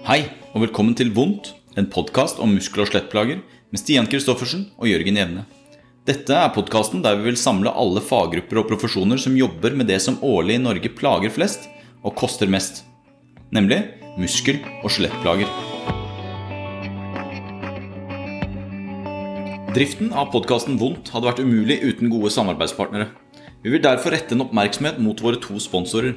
Hei, og velkommen til Vondt, en podkast om muskel- og skjelettplager med Stian Kristoffersen og Jørgen Jevne. Dette er podkasten der vi vil samle alle faggrupper og profesjoner som jobber med det som årlig i Norge plager flest og koster mest, nemlig muskel- og skjelettplager. Driften av podkasten Vondt hadde vært umulig uten gode samarbeidspartnere. Vi vil derfor rette en oppmerksomhet mot våre to sponsorer.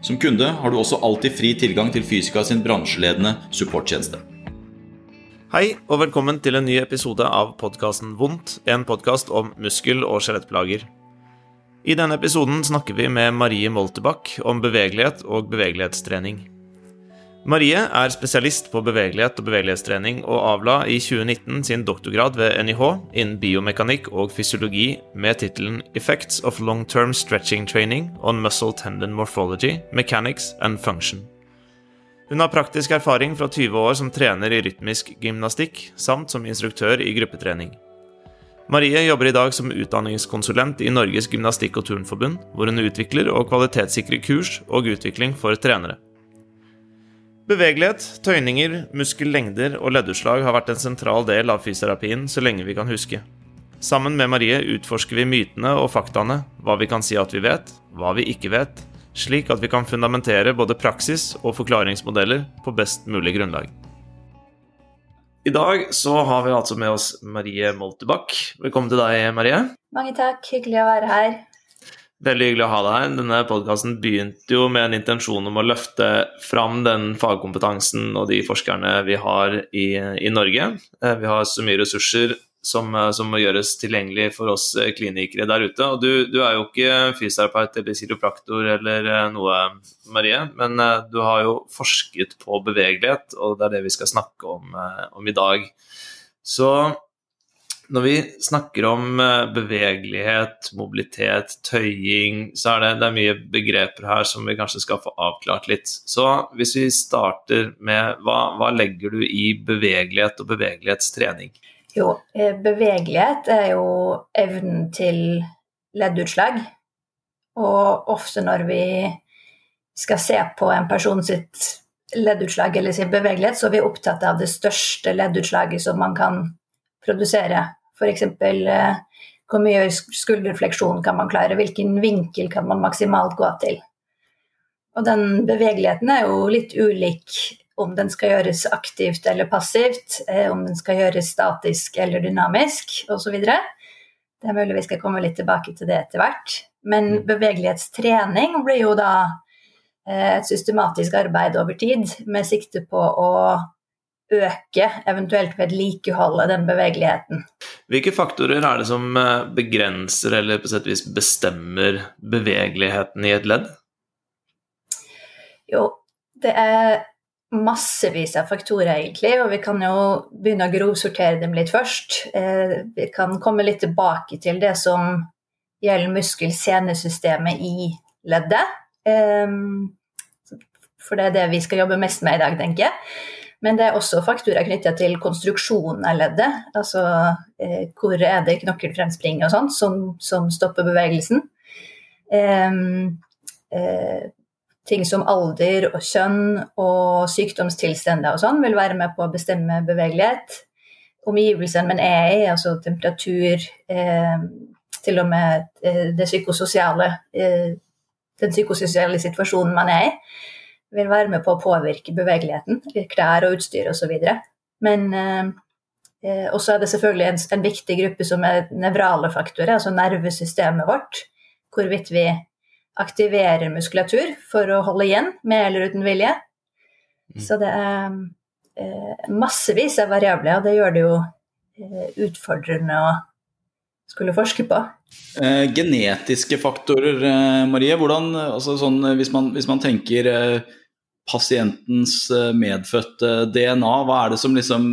Som kunde har du også alltid fri tilgang til Fysika sin bransjeledende supporttjeneste. Hei, og velkommen til en ny episode av podkasten Vondt, en podkast om muskel- og skjelettplager. I denne episoden snakker vi med Marie Moltebakk om bevegelighet og bevegelighetstrening. Marie er spesialist på bevegelighet og bevegelighetstrening, og avla i 2019 sin doktorgrad ved NIH innen biomekanikk og fysiologi med tittelen 'Effects of Long-Term Stretching Training on Muscle Tendon Morphology, Mechanics and Function'. Hun har praktisk erfaring fra 20 år som trener i rytmisk gymnastikk, samt som instruktør i gruppetrening. Marie jobber i dag som utdanningskonsulent i Norges gymnastikk- og turnforbund, hvor hun utvikler og kvalitetssikrer kurs og utvikling for trenere. Bevegelighet, tøyninger, muskellengder og leddutslag har vært en sentral del av fysioterapien så lenge vi kan huske. Sammen med Marie utforsker vi mytene og faktaene, hva vi kan si at vi vet, hva vi ikke vet, slik at vi kan fundamentere både praksis og forklaringsmodeller på best mulig grunnlag. I dag så har vi altså med oss Marie Moltebakk. Velkommen til deg, Marie. Mange takk, hyggelig å være her. Veldig hyggelig å ha deg her. Denne podkasten begynte jo med en intensjon om å løfte fram den fagkompetansen og de forskerne vi har i, i Norge. Eh, vi har så mye ressurser som, eh, som, må gjøres tilgjengelig for oss eh, klinikere der ute. Og du, du er jo ikke fysioterapeut eller kiropraktor eller noe, Marie, men du har jo forsket på bevegelighet, og det er det vi skal snakke om, om i dag. Så når vi snakker om eh, bevegelighet, mobilitet, tøying, så er det, det er mye begreper her som vi kanskje skal få avklart litt. Så hvis vi starter med hva, hva legger du i bevegelighet og bevegelighetstrening? Jo, eh, bevegelighet er jo evnen til leddutslag. Og ofte når vi skal se på en person sitt leddutslag eller sin bevegelighet, så er vi opptatt av det største leddutslaget som man kan produsere F.eks. Eh, hvor mye skulderfleksjon kan man klare, hvilken vinkel kan man maksimalt gå til. Og den bevegeligheten er jo litt ulik om den skal gjøres aktivt eller passivt, eh, om den skal gjøres statisk eller dynamisk osv. Det er mulig vi skal komme litt tilbake til det etter hvert. Men mm. bevegelighetstrening blir jo da eh, et systematisk arbeid over tid med sikte på å øke, eventuelt vedlikeholde den bevegeligheten. Hvilke faktorer er det som eh, begrenser eller på sett vis bestemmer bevegeligheten i et ledd? Jo, det er massevis av faktorer, egentlig, og vi kan jo begynne å grovsortere dem litt først. Eh, vi kan komme litt tilbake til det som gjelder muskel-senesystemet i leddet. Eh, for det er det vi skal jobbe mest med i dag, tenker jeg. Men det er også faktorer knytta til konstruksjonen av leddet. Altså eh, hvor er det knokkelfremspring og sånn som, som, stopper bevegelsen. Eh, eh, ting som alder og kjønn og sykdomstilstander og sånn vil være med på å bestemme bevegelighet. Omgivelsene man er i, altså temperatur, til og med eh, det psykososiale, eh, den psykososiale situasjonen man er i vil være med på å påvirke bevegeligheten. Klær og utstyr osv. Men eh, eh også er det selvfølgelig en, en, viktig gruppe som er nevrale faktorer, altså nervesystemet vårt. Hvorvidt vi aktiverer muskulatur for å holde igjen, med eller uten vilje. Mm. Så det er eh, massevis av variabler, og det gjør det jo eh, utfordrende å skulle forske på. Eh, genetiske faktorer, eh, Marie. Hvordan, altså sånn, hvis, man, hvis man tenker pasientens eh, medfødte DNA? Hva er det som liksom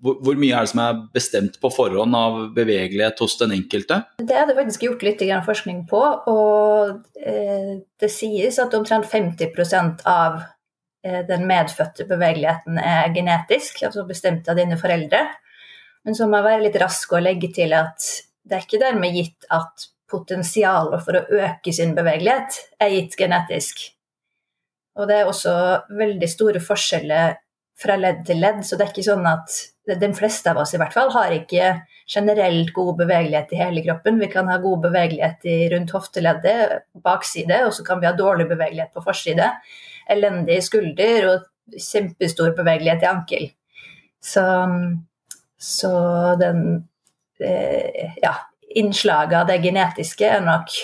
hvor, mye er det som er bestemt på forhånd av bevegelighet hos den enkelte? Det er det faktisk gjort litt forskning på. Og eh, det sies at omtrent 50 av eh, den medfødte bevegeligheten er genetisk, altså bestemt av dine foreldre. Men så må jeg være litt rask og legge til at det er ikke dermed gitt at potensialet for å øke sin bevegelighet er gitt genetisk. Og det er også veldig store forskjeller fra ledd til ledd, så det er ikke sånn at de fleste av oss i hvert fall har ikke generelt god bevegelighet i hele kroppen. Vi kan ha god bevegelighet i rundt hofteleddet, bakside, og så kan vi ha dårlig bevegelighet på forside. Elendig skulder og kjempestor bevegelighet i ankel. Så, så den eh, ja, innslaget av det genetiske er nok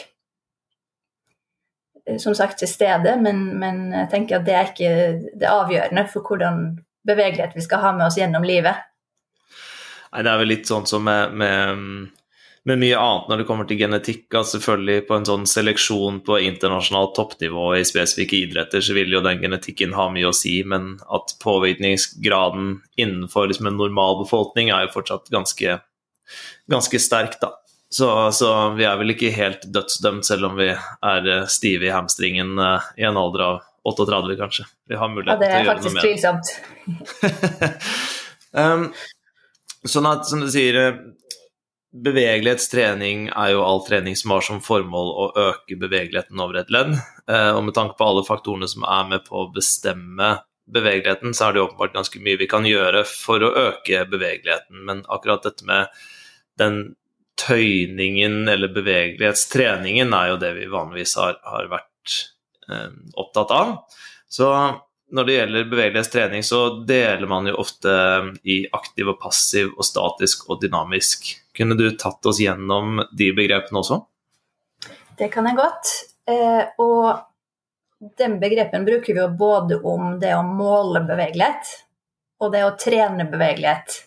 som sagt til stede, men, men, jeg tenker at det er ikke det avgjørende for hvordan bevegelighet vi skal ha med oss gjennom livet. Nei, Det er vel litt sånn som med, med, med mye annet når det kommer til genetikk. Altså Selvfølgelig på en sånn seleksjon på internasjonalt toppnivå i spesifikke idretter, så vil jo den genetikken ha mye å si, men at påvirkningsgraden innenfor liksom en normal befolkning er jo fortsatt ganske, ganske sterk, da. Så, så, vi er vel ikke helt dødsdømt, selv om vi er eh, stive i hamstringen uh, i en alder av 38, kanskje. Vi har mulighet til å gjøre noe med det. Det er faktisk tvilsomt. um, sånn at, som du sier, eh, bevegelighetstrening er jo all trening som har som formål å øke bevegeligheten over et ledd. Og med tanke på alle faktorene som er med på å bestemme bevegeligheten, så er det åpenbart ganske mye vi kan gjøre for å øke bevegeligheten. Men akkurat dette med den tøyningen eller bevegelighetstreningen er jo det vi vanligvis har, har vært eh, opptatt av. Så når det gjelder bevegelighetstrening, så deler man jo ofte i aktiv og passiv og statisk og dynamisk. Kunne du tatt oss gjennom de begrepene også? Det kan jeg godt. Eh, og den begrepen bruker vi jo både om det å måle bevegelighet og det å trene bevegelighet.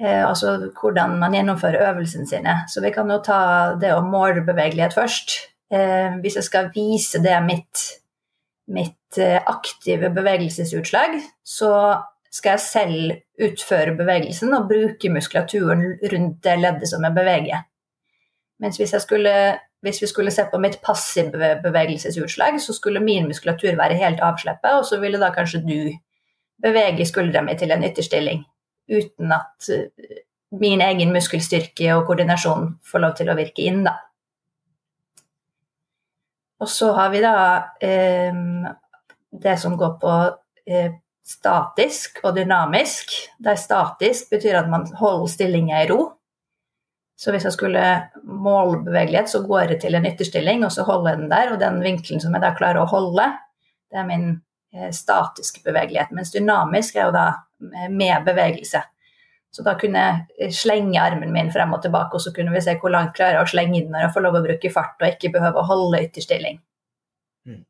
Eh, altså hvordan man gjennomfører øvelsene sine. Så vi kan jo ta det å måle bevegelighet først. Eh, hvis jeg skal vise det mitt, mitt eh, aktive bevegelsesutslag, så skal jeg selv utføre bevegelsen og bruke muskulaturen rundt det leddet som jeg beveger. Mens hvis, skulle, hvis vi skulle se på mitt passive bevegelsesutslag, så skulle min muskulatur være helt avslippet, og så ville da kanskje du bevege skuldra mi til en ytterstilling uten at eh, min egen muskelstyrke og koordinasjon får lov til å virke inn, da. Og så har vi da eh, det som går på eh, statisk og dynamisk. Der statisk betyr at man holder stillinga i ro. Så hvis jeg skulle måle bevegelighet, så går jeg til en ytterstilling, og så holder jeg den der. Og den vinkelen som jeg da klarer å holde, det er min eh, statiske bevegelighet. Mens dynamisk er jo da med bevegelse. Så da kunne jeg slenge armen min frem og tilbake, og så kunne vi se hvor langt klarer jeg å slenge den når jeg får lov å bruke fart og ikke behøver å holde ytterstilling. Mm.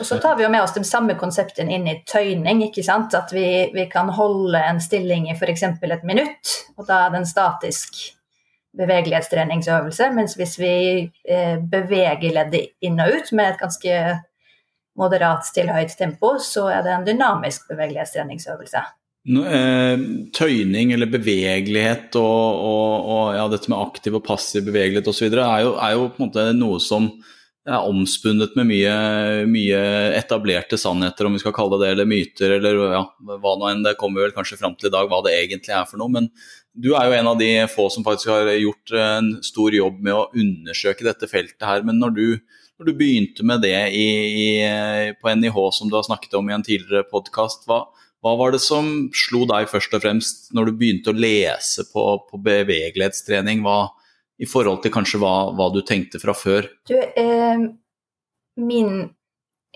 Og så tar vi jo med oss de samme konseptene inn i tøyning. ikke sant? At vi, vi kan holde en stilling i f.eks. et minutt, og da er det en statisk bevegelighetstreningsøvelse. Mens hvis vi eh, beveger leddet inn og ut med et ganske moderat til høyt tempo, så er det en dynamisk bevegelighetstreningsøvelse. No, eh, tøyning eller bevegelighet og, og, og ja, dette med aktiv og passiv bevegelighet osv. Er, jo, er jo på en måte noe som er omspunnet med mye, mye, etablerte sannheter, om vi skal kalle det det, eller myter, eller ja, hva nå enn. Det kommer vel kanskje fram til i dag hva det egentlig er for noe. Men du er jo en av de få som faktisk har gjort en stor jobb med å undersøke dette feltet her. Men når du, når du begynte med det i, i, på NIH, som du har snakket om i en tidligere podkast, hva, hva var det som slo deg først og fremst når du begynte å lese på, på bevegelighetstrening, hva, i forhold til kanskje hva, hva du tenkte fra før? Du, eh, min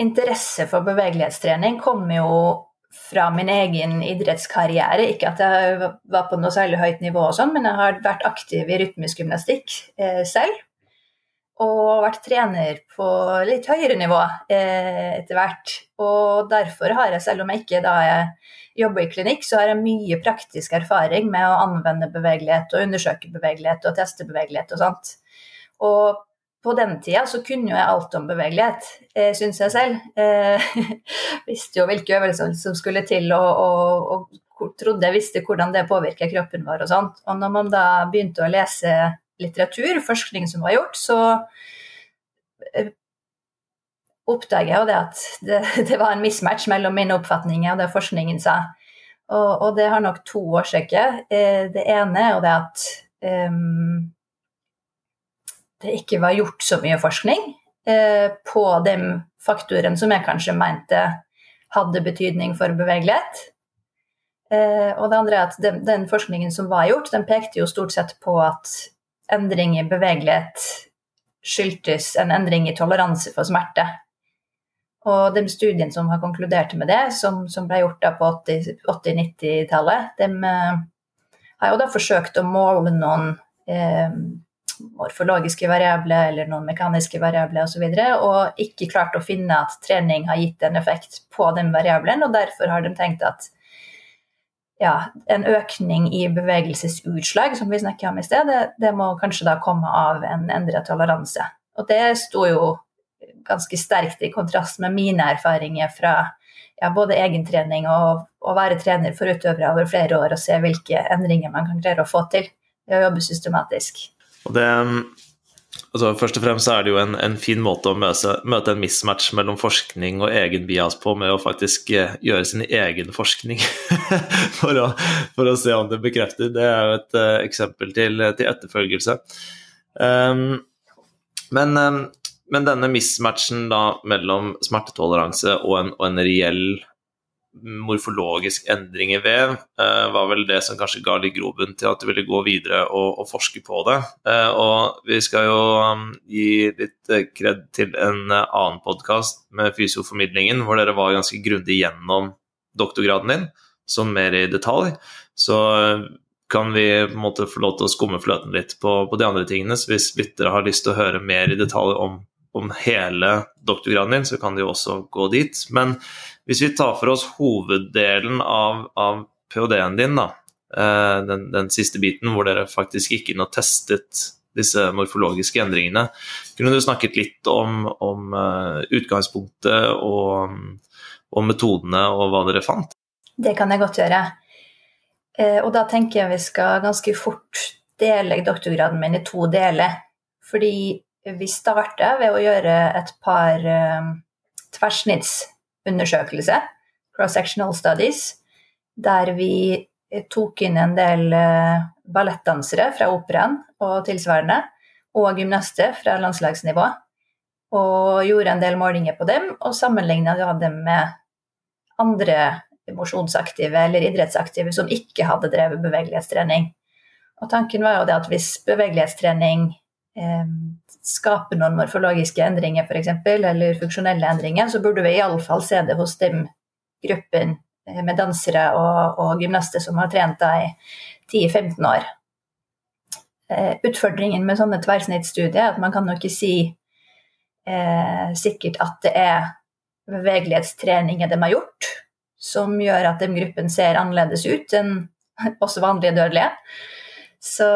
interesse for bevegelighetstrening kom jo fra min egen idrettskarriere. Ikke at jeg var på noe særlig høyt nivå, og sånn, men jeg har vært aktiv i rytmisk gymnastikk eh, selv og vært trener på litt høyere nivå eh, etter hvert. Og derfor har jeg, selv om jeg ikke da jeg jobber i klinikk, så har jeg mye praktisk erfaring med å anvende bevegelighet og undersøke bevegelighet og teste bevegelighet og sånt. Og på den tida så kunne jo jeg alt om bevegelighet, eh, syns jeg selv. Eh, visste jo hvilke øvelser som skulle til, og, og, og, trodde jeg visste hvordan det påvirker kroppen vår og sånt. Og når man da begynte å lese litteratur, forskning som var gjort, så eh, oppdager jeg det at det, det, var en mismatch mellom mine oppfatninger og det forskningen sa. Og, og det har nok to årsaker. Eh, det ene er det at um, det ikke var gjort så mye forskning uh, på de faktorene som jeg kanskje mente hadde betydning for bevegelighet. Uh, og det andre er at den, den, forskningen som var gjort, den pekte jo stort sett på at endring i bevegelighet skyldtes en endring i toleranse for smerte. Og de studiene som har konkludert med det, som, som ble gjort på 80-90-tallet, de eh, har jo da forsøkt å måle noen eh, morfologiske variabler eller noen mekaniske variabler osv. Og, så og ikke klart å finne at trening har gitt en effekt på den variabelen. Og derfor har de tenkt at ja, en økning i bevegelsesutslag, som vi snakket om i sted, det, det må kanskje da komme av en endret toleranse. Og det sto jo ganske sterkt i kontrast med mine erfaringer fra ja, både egentrening og å være trener for utøvere over flere år og se hvilke endringer man kan klare å få til ved å jobbe systematisk. Og det altså Først og fremst er det jo en, en fin måte å møte, møte, en mismatch mellom forskning og egen bias på, med å faktisk eh, gjøre sin egen forskning for, å, for, å, se om det bekrefter. Det er jo et uh, eksempel til, til etterfølgelse. Um, men, um, men, denne mismatchen da mellom smertetoleranse og en, og en reell morfologisk endring i vev eh, var vel det som kanskje ga litt grobunn til at du ville gå videre og, og forske på det. Eh, og vi skal jo um, gi litt eh, kred til en uh, annen podkast med Fysioformidlingen, hvor dere var ganske grundig gjennom doktorgraden din, sånn mer i detalj. Så uh, kan vi på en måte få lov til å skumme fløten litt på, på de andre tingene. Så hvis lyttere har lyst til å høre mer i detalj om, om hele doktorgraden din, så kan de jo også gå dit. Men hvis vi tar for oss hoveddelen av, av ph.d.-en din, da, eh, den, den, siste biten hvor dere faktisk gikk inn og testet disse morfologiske endringene, kunne du snakket litt om, om eh, utgangspunktet og, og, metodene og hva dere fant? Det kan jeg godt gjøre. Eh, og da tenker jeg vi skal ganske fort dele doktorgraden min i to deler. Fordi vi starter ved å gjøre et par tverrsnitts undersøkelse, cross-sectional studies, der vi tok inn en del eh, ballettdansere fra operaen og tilsvarende, og gymnaster fra landslagsnivå. Og gjorde en del målinger på dem, og sammenligna dem med andre mosjonsaktive eller idrettsaktive som ikke hadde drevet bevegelighetstrening. Og tanken var jo det at hvis bevegelighetstrening eh, skape noen morfologiske endringer f.eks., eller funksjonelle endringer, så burde vi iallfall se det hos den gruppen eh, med dansere og, og gymnaster som har trent da i 10-15 år. Eh, utfordringen med sånne tverrsnittstudier er at man kan jo ikke si eh, sikkert at det er bevegelighetstreninger de har gjort, som gjør at den gruppen ser annerledes ut enn også vanlige dødelige. Så,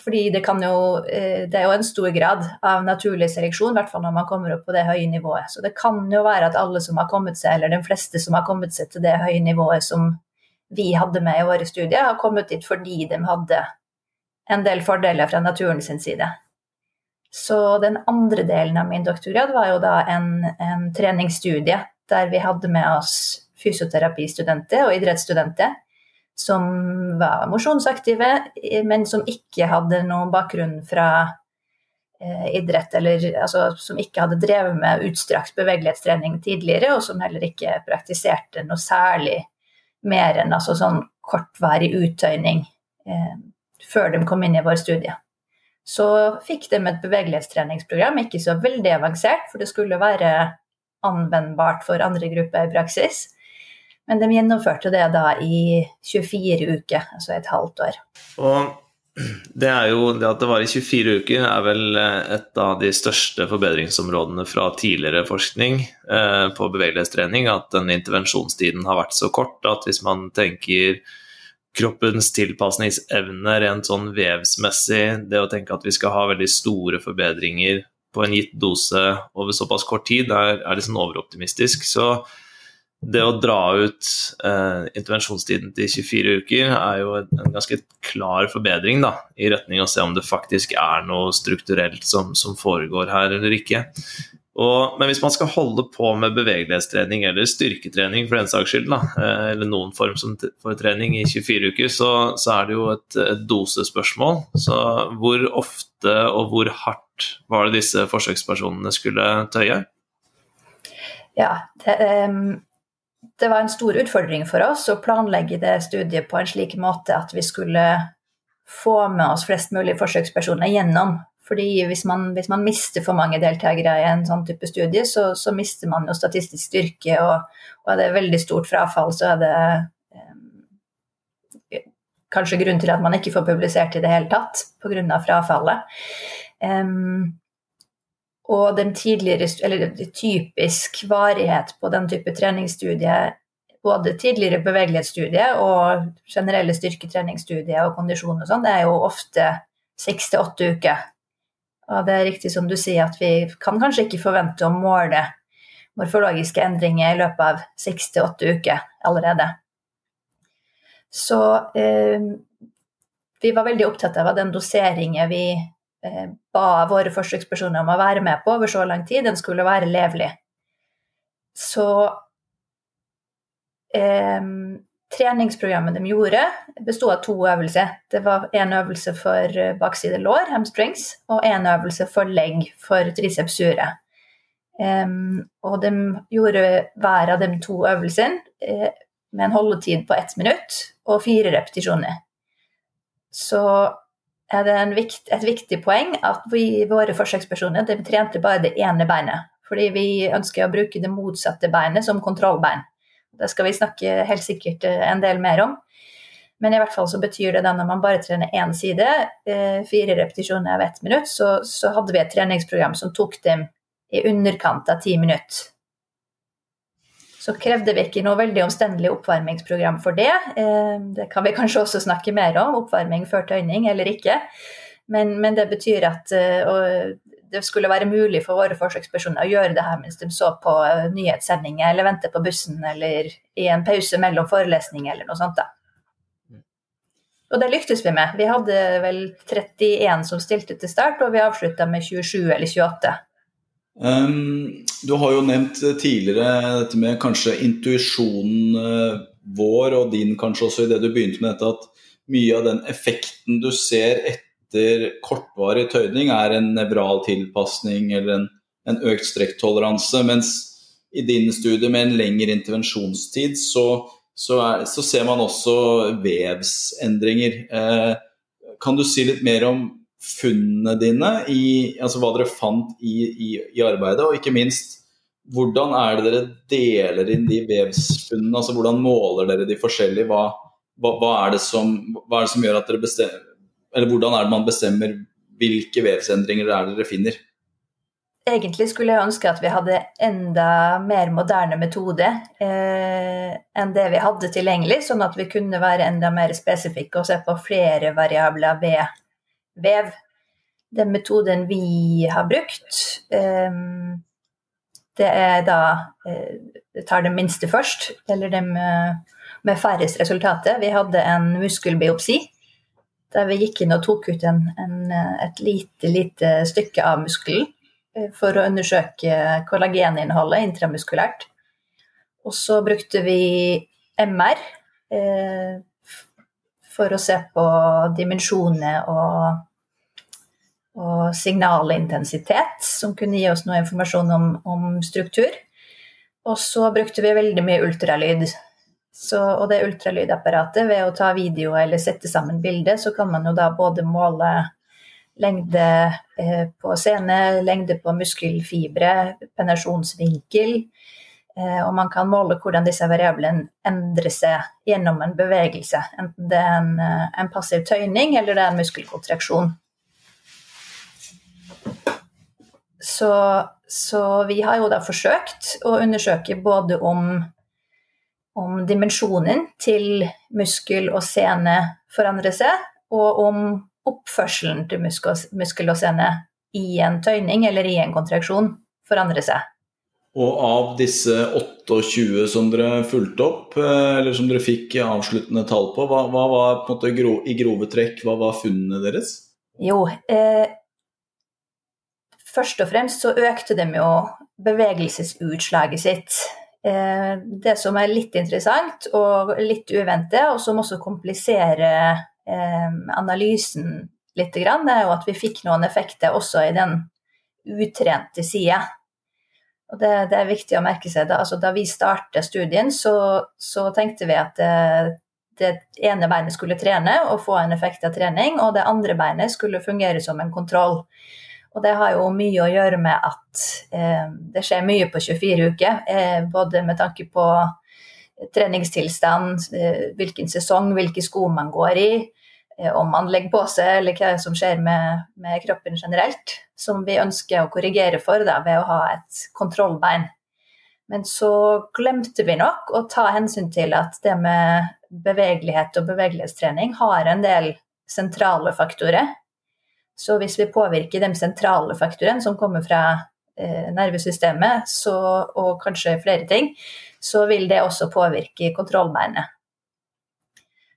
fordi det jo eh, Det er jo en stor grad av naturlig seleksjon, i hvert fall når man kommer opp på det høye nivået. Så det kan jo være at alle som har kommet seg, eller de fleste som har kommet seg til det høye nivået som vi hadde med i våre studier, har kommet dit fordi de hadde en del fordeler fra naturen sin side. Så den andre delen av min doktorgrad var jo da en, en treningsstudie der vi hadde med oss fysioterapistudenter og idrettsstudenter som var mosjonsaktive, men som ikke hadde noen bakgrunn fra eh, idrett, eller altså, som ikke hadde drevet med utstrakt bevegelighetstrening tidligere, og som heller ikke praktiserte noe særlig mer enn altså, sånn kortvarig uttøyning eh, før de kom inn i vår studie. Så fikk de et bevegelighetstreningsprogram, ikke så veldig avansert, for det skulle være anvendbart for andre grupper i praksis. Men de gjennomførte det da i 24 uker, altså et halvt år. Og det er jo det at det var i 24 uker, er vel eh, et av de største forbedringsområdene fra tidligere forskning eh, på bevegelighetstrening. At den intervensjonstiden har vært så kort at hvis man tenker kroppens tilpasningsevne rent sånn vevsmessig, det å tenke at vi skal ha veldig store forbedringer på en gitt dose over såpass kort tid er, er sånn overoptimistisk. Så det å dra ut eh, intervensjonstiden til 24 uker er jo en, ganske klar forbedring da, i retning av å se om det faktisk er noe strukturelt som, som foregår her eller ikke. Og, men hvis man skal holde på med bevegelighetstrening eller styrketrening for den saks skyld, da, eh, eller noen form for trening i 24 uker, så, så er det jo et, et, dosespørsmål. Så hvor ofte og hvor hardt var det disse forsøkspersonene skulle tøye? Ja, det, um, det var en stor utfordring for oss å planlegge det studiet på en slik måte at vi skulle få med oss flest mulig forsøkspersoner gjennom fordi hvis man, hvis man, mister for mange deltakere i en sånn type studie, så, så mister man jo statistisk styrke, og, og, er det veldig stort frafall, så er det eh, kanskje grunn til at man ikke får publisert i det hele tatt pga. frafallet. Um, og den tidligere, eller typisk varighet på den type treningsstudie, både tidligere bevegelighetsstudie og generelle styrketreningsstudie og kondisjon og sånn, det er jo ofte seks til åtte uker. Og det er riktig som du sier, at vi kan kanskje ikke forvente å måle morfologiske endringer i løpet av seks til åtte uker allerede. Så eh, vi var veldig opptatt av den doseringen vi ba våre forsøkspersoner om å være med på over så lang tid, den skulle være levelig. Så eh, treningsprogrammet de gjorde, bestod av to øvelser. Det var én øvelse for eh, bakside lår, hamstrings, og én øvelse for legg, for triceps sure. Um, og de gjorde hver av de to øvelsene eh, med en holdetid på ett minutt og fire repetisjoner. Så er det vikt, et viktig poeng at vi, våre forsøkspersoner de trente bare det ene beinet. Fordi vi ønsker å bruke det motsatte beinet som kontrollbein. Det skal vi snakke helt sikkert eh, en del mer om. Men i hvert fall så betyr det da når man bare trener én side, eh, fire repetisjoner av ett minutt, så, så, hadde vi et treningsprogram som tok dem i underkant av ti minutter. Så krevde vi ikke noe veldig omstendelig oppvarmingsprogram for det. Eh, det kan vi kanskje også snakke mer om, oppvarming før tøyning eller ikke. Men, men det betyr at det skulle være mulig for våre forsøkspersoner å gjøre det her mens de så på eh, nyhetssendinger eller vente på bussen eller i en pause mellom forelesninger eller noe sånt. da. Og det lyktes vi med. Vi hadde vel 31 som stilte til start, og vi avslutta med 27 eller 28. Um, du har jo nevnt tidligere dette med kanskje intuisjonen eh, vår og din kanskje også i det du begynte med dette, at mye av den effekten du ser etter kortvarig tøyning er en nevral tilpasning eller en, en økt strekktoleranse. Mens i din studie med en lengre intervensjonstid, så, så, er, så ser man også vevsendringer. Eh, kan du si litt mer om funnene dine, i, altså hva dere fant i, i, i, arbeidet, og ikke minst hvordan er det dere deler inn de vevsfunnene? altså Hvordan måler dere de forskjellige? Hva, hva, hva, er, det som, hva er det som gjør at dere bestemmer eller hvordan er det man bestemmer hvilke vevsendringer det er dere finner? Egentlig skulle jeg ønske at vi hadde enda mer moderne metode eh, enn det vi hadde tilgjengelig, sånn at vi kunne være enda mer spesifikke og se på flere variabler ved vev. Den metoden vi har brukt, eh, det er da eh, tar det minste først, eller den med færrest resultater. Vi hadde en muskelbiopsi der vi gikk inn og tok ut en, en, et lite, lite stykke av muskelen eh, for å undersøke kollageninnholdet intramuskulært. Og så brukte vi MR eh, for å se på dimensjoner og, og signalintensitet, som kunne gi oss noe informasjon om, om struktur. Og så brukte vi veldig mye ultralyd så, og det ultralydapparatet, ved å ta video eller sette sammen bilde, så kan man jo da både måle lengde eh, på sene, lengde på muskelfibre, penetrasjonsvinkel, eh, og man kan måle hvordan disse variablene endrer seg gjennom en bevegelse. Enten det er en, eh, en passiv tøyning eller det er en muskelkontraksjon. Så, så vi har jo da forsøkt å undersøke både om om dimensjonen til muskel og sene forandrer seg, og om oppførselen til muskel og sene i en tøyning eller i en kontraksjon forandrer seg. Og av disse 28 som dere fulgte opp, eh, eller som dere fikk avsluttende tall på, hva, hva var på en måte gro, i grove trekk, hva var funnene deres? Jo, eh, først og fremst så økte de jo bevegelsesutslaget sitt. Eh, det som er litt interessant og litt uventet, og som også kompliserer eh, analysen litt, er jo at vi fikk noen effekter også i den utrente sida. Og det, det, er viktig å merke seg. Da, altså, da vi startet studien, så, så tenkte vi at det, det, ene beinet skulle trene og få en effekt av trening, og det andre beinet skulle fungere som en kontroll. Og det har jo mye å gjøre med at eh, det skjer mye på 24 uker. Eh, både med tanke på treningstilstand, eh, hvilken sesong, hvilke sko man går i, eh, om man legger på seg, eller hva som skjer med, med kroppen generelt. Som vi ønsker å korrigere for da, ved å ha et kontrollbein. Men så glemte vi nok å ta hensyn til at det med bevegelighet og bevegelighetstrening har en del sentrale faktorer så hvis vi påvirker de sentrale faktorene som kommer fra eh, nervesystemet, så, og kanskje flere ting, så vil det også påvirke kontrollbeinet.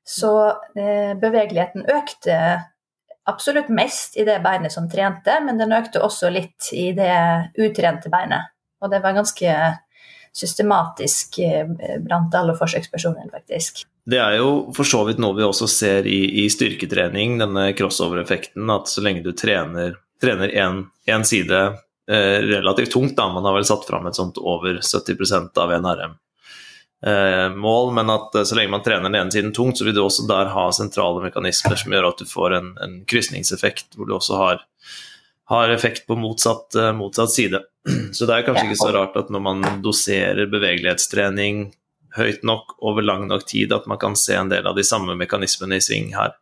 Så eh, bevegeligheten økte absolutt mest i det beinet som trente, men den økte også litt i det utrente beinet. Og det var ganske systematisk eh, blant alle forsøkspersonene, faktisk. Det er jo for så vidt noe vi også ser i, i styrketrening, denne crossover-effekten. At så lenge du trener én side eh, relativt tungt, da, man har vel satt fram et sånt over 70% av NRM. Eh, mål, men at eh, så lenge man trener den ene siden tungt, så vil du også der ha sentrale mekanismer som gjør at du får en, en krysningseffekt, hvor du også har, har effekt på motsatt, uh, motsatt, side. Så det er kanskje ikke så rart at når man doserer bevegelighetstrening høyt nok over lang nok tid at man kan se en del av de samme mekanismene i sving her.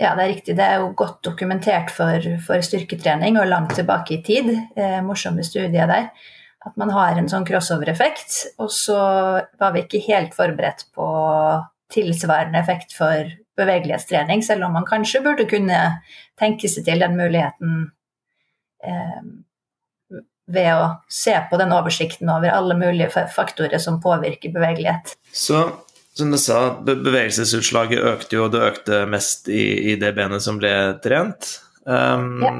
Ja, det er riktig. Det er jo godt dokumentert for, for styrketrening og langt tilbake i tid. Eh, morsomme studier der. At man har en sånn crossover-effekt. Og så var vi ikke helt forberedt på tilsvarende effekt for bevegelighetstrening, selv om man kanskje burde kunne tenke seg til den muligheten eh, ved å se på den oversikten over alle mulige faktorer som påvirker bevegelighet. Så som du sa, bevegelsesutslaget økte jo, det økte mest i, i det benet som ble trent. Um, ja.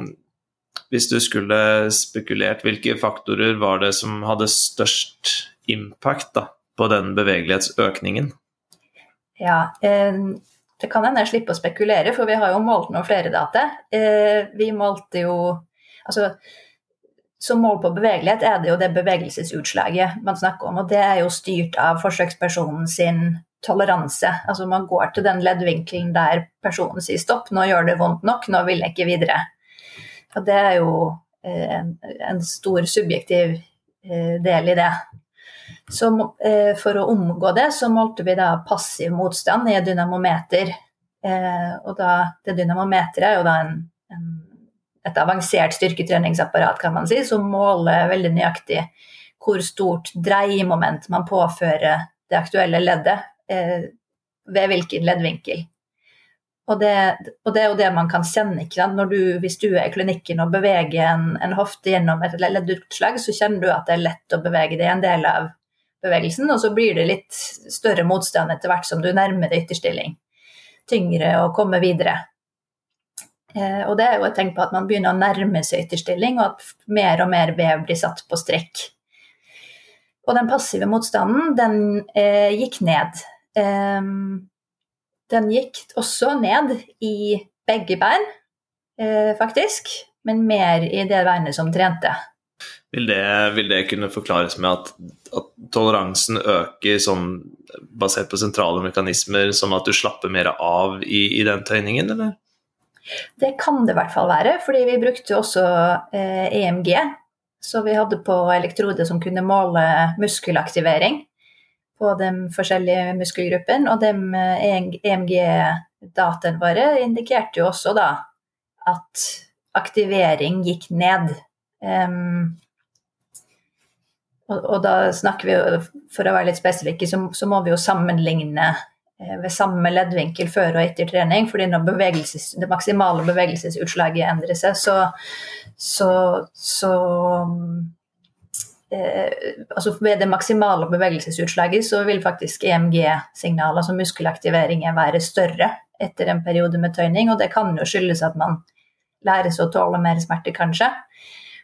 Hvis du skulle spekulert, hvilke faktorer var det som hadde størst impact da, på den bevegelighetsøkningen? Ja, eh, det kan hende jeg slipper å spekulere, for vi har jo målt noen flere data. Eh, vi målte jo Altså, som mål på bevegelighet er det jo det bevegelsesutslaget man snakker om. Og det er jo styrt av forsøkspersonen sin toleranse. Altså man går til den leddvinkelen der personen sier stopp, nå gjør det vondt nok, nå vil jeg ikke videre. Og det er jo eh, en, en stor subjektiv eh, del i det. Så eh, for å omgå det, så målte vi da passiv motstand i dynamometer. Og da, det dynamometeret er jo da en, en et avansert styrketreningsapparat, kan man si, som måler veldig nøyaktig hvor stort dreiemoment man påfører det aktuelle leddet eh, ved hvilken leddvinkel. Og det, og det, er jo det man kan kjenne. Du, hvis du er i klinikken og beveger en, en hofte gjennom et leddutslag, så kjenner du at det er lett å bevege det en del av bevegelsen, og så blir det litt større motstand etter hvert som du nærmer deg ytterstilling. Tyngre å komme videre. Eh, og det er jo et tegn på at man begynner å nærme seg ytterstilling, og at mer og mer vev blir satt på strekk. Og den passive motstanden, den eh, gikk ned. Eh, den gikk også ned i begge bein, eh, faktisk, men mer i det beinet som trente. Vil det, vil det kunne forklares med at, at toleransen øker som, basert på sentrale mekanismer, som at du slapper mer av i, i den tøyningen, eller? Det kan det i hvert fall være, fordi vi brukte også eh, EMG. Så vi hadde på elektrode som kunne måle muskelaktivering på de forskjellige muskelgruppene. Og de EMG-dataene våre indikerte jo også da at aktivering gikk ned. Um, og, og, da snakker vi jo, for å være litt spesifikke, så, så må vi jo sammenligne eh, ved samme leddvinkel før og etter trening. fordi når det maksimale bevegelsesutslaget endrer seg, så, så, så eh, altså Ved det maksimale bevegelsesutslaget så vil faktisk EMG-signaler, altså muskelaktiveringer, være større etter en periode med tøyning. Og det kan jo skyldes at man lærer seg å tåle mer smerte, kanskje.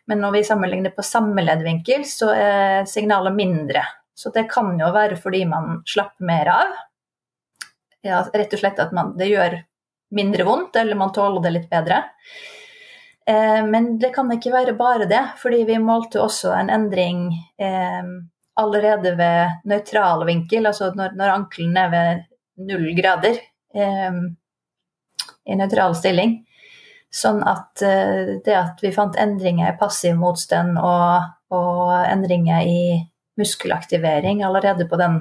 Men når vi sammenligner på samme leddvinkel, så er signalet mindre. Så det kan jo være fordi man slapper mer av. Ja, rett og slett at man, det gjør mindre vondt, eller man tåler det litt bedre. Eh, men det kan ikke være bare det, fordi vi målte også en endring eh, allerede ved nøytral vinkel, altså når, når ankelen er ved null grader eh, i nøytral stilling. Sånn at eh, det at vi fant endringer i passiv motstand og, og endringer i muskelaktivering allerede på den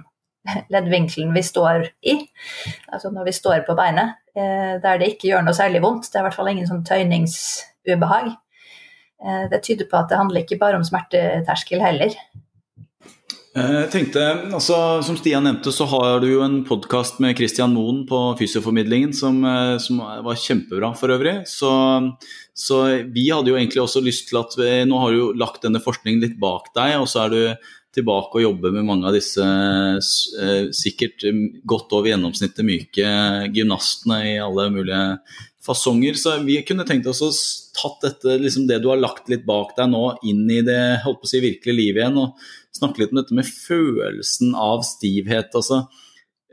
leddvinkelen vi står i, altså når vi står på beinet, eh, der det ikke gjør noe særlig vondt, det er i hvert fall ingen sånn tøyningsubehag, eh, det tyder på at det handler ikke bare om smerteterskel heller. Eh, jeg tenkte, altså, Som Stian nevnte, så har du jo en podkast med Christian Moen på Fysioformidlingen som, som, var kjempebra for øvrig. Så, så, vi hadde jo egentlig også lyst til at vi, Nå har du jo lagt denne forskningen litt bak deg, og så er du tilbake og jobbe med mange av disse eh, sikkert godt over gjennomsnittet myke gymnastene i alle mulige fasonger. Så vi kunne tenkt oss å tatt dette, liksom det du har lagt litt bak deg nå, inn i det holdt på å si, virkelige livet igjen. og snakke litt om dette med følelsen av stivhet. altså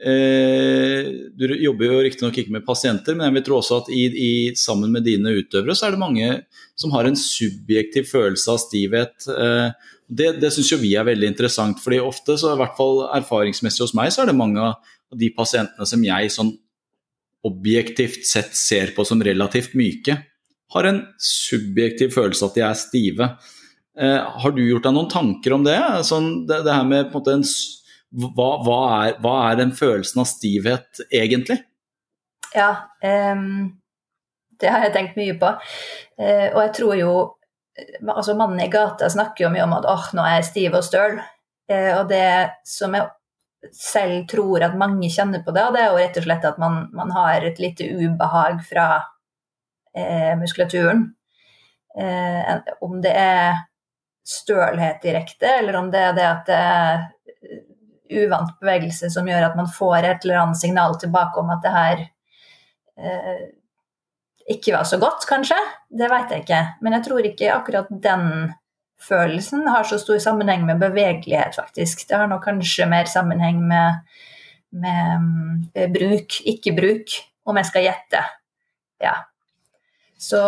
eh, Du jobber jo riktignok ikke med pasienter, men jeg vil tro også at i, i, sammen med dine utøvere så er det mange som har en subjektiv følelse av stivhet. Eh, det det syns jo vi er veldig interessant, fordi ofte, så i hvert fall erfaringsmessig hos meg, så er det mange av de pasientene som jeg sånn objektivt sett ser på som relativt myke, har en subjektiv følelse at de er stive. Eh, har du gjort deg noen tanker om det? Sånn, det, det, her med på en måte en, hva, hva, er, hva, er, den følelsen av stivhet egentlig? Ja, um, det har jeg tenkt mye på. Uh, og jeg tror jo altså Mannen i gata snakker jo mye om at oh, nå er jeg stiv og støl. Eh, og det som jeg selv tror at mange kjenner på og det er jo rett og slett at man, man har et lite ubehag fra eh, muskulaturen. om det er stølhet direkte, eller om det er det at det er uvant bevegelse som gjør at man får et eller annet signal tilbake om at det her eh, ikke var så godt, kanskje. Det vet jeg ikke. Men jeg tror ikke akkurat den følelsen har så stor sammenheng med bevegelighet, faktisk. Det har nok kanskje mer sammenheng med, med um, bruk, ikke bruk, om jeg skal gjette. Ja. Så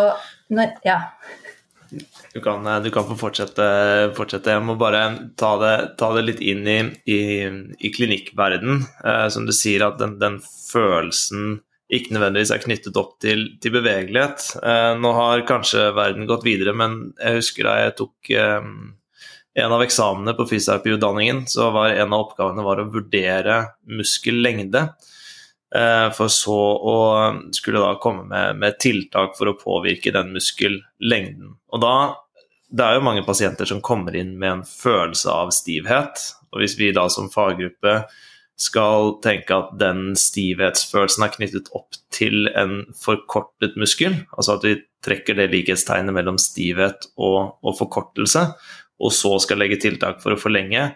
når, Ja. Du kan, eh, du kan få fortsette, fortsette, Jeg må bare ta det, ta det litt inn i, i, i klinikkverden. Eh, som du sier, at den, den, følelsen ikke nødvendigvis er knyttet opp til, til bevegelighet. Eh, nå har kanskje verden gått videre, men jeg husker da jeg tok eh, en av eksamene på fysioterapiutdanningen, så var en av oppgavene var å vurdere muskellengde. Eh, for så å skulle da komme med, med, tiltak for å påvirke den muskellengden. Og da Det er jo mange pasienter som kommer inn med en følelse av stivhet. Og hvis vi da som faggruppe skal tenke at den stivhetsfølelsen er knyttet opp til en forkortet muskel, altså at vi trekker det likhetstegnet mellom stivhet og, og forkortelse, og så skal legge tiltak for å forlenge,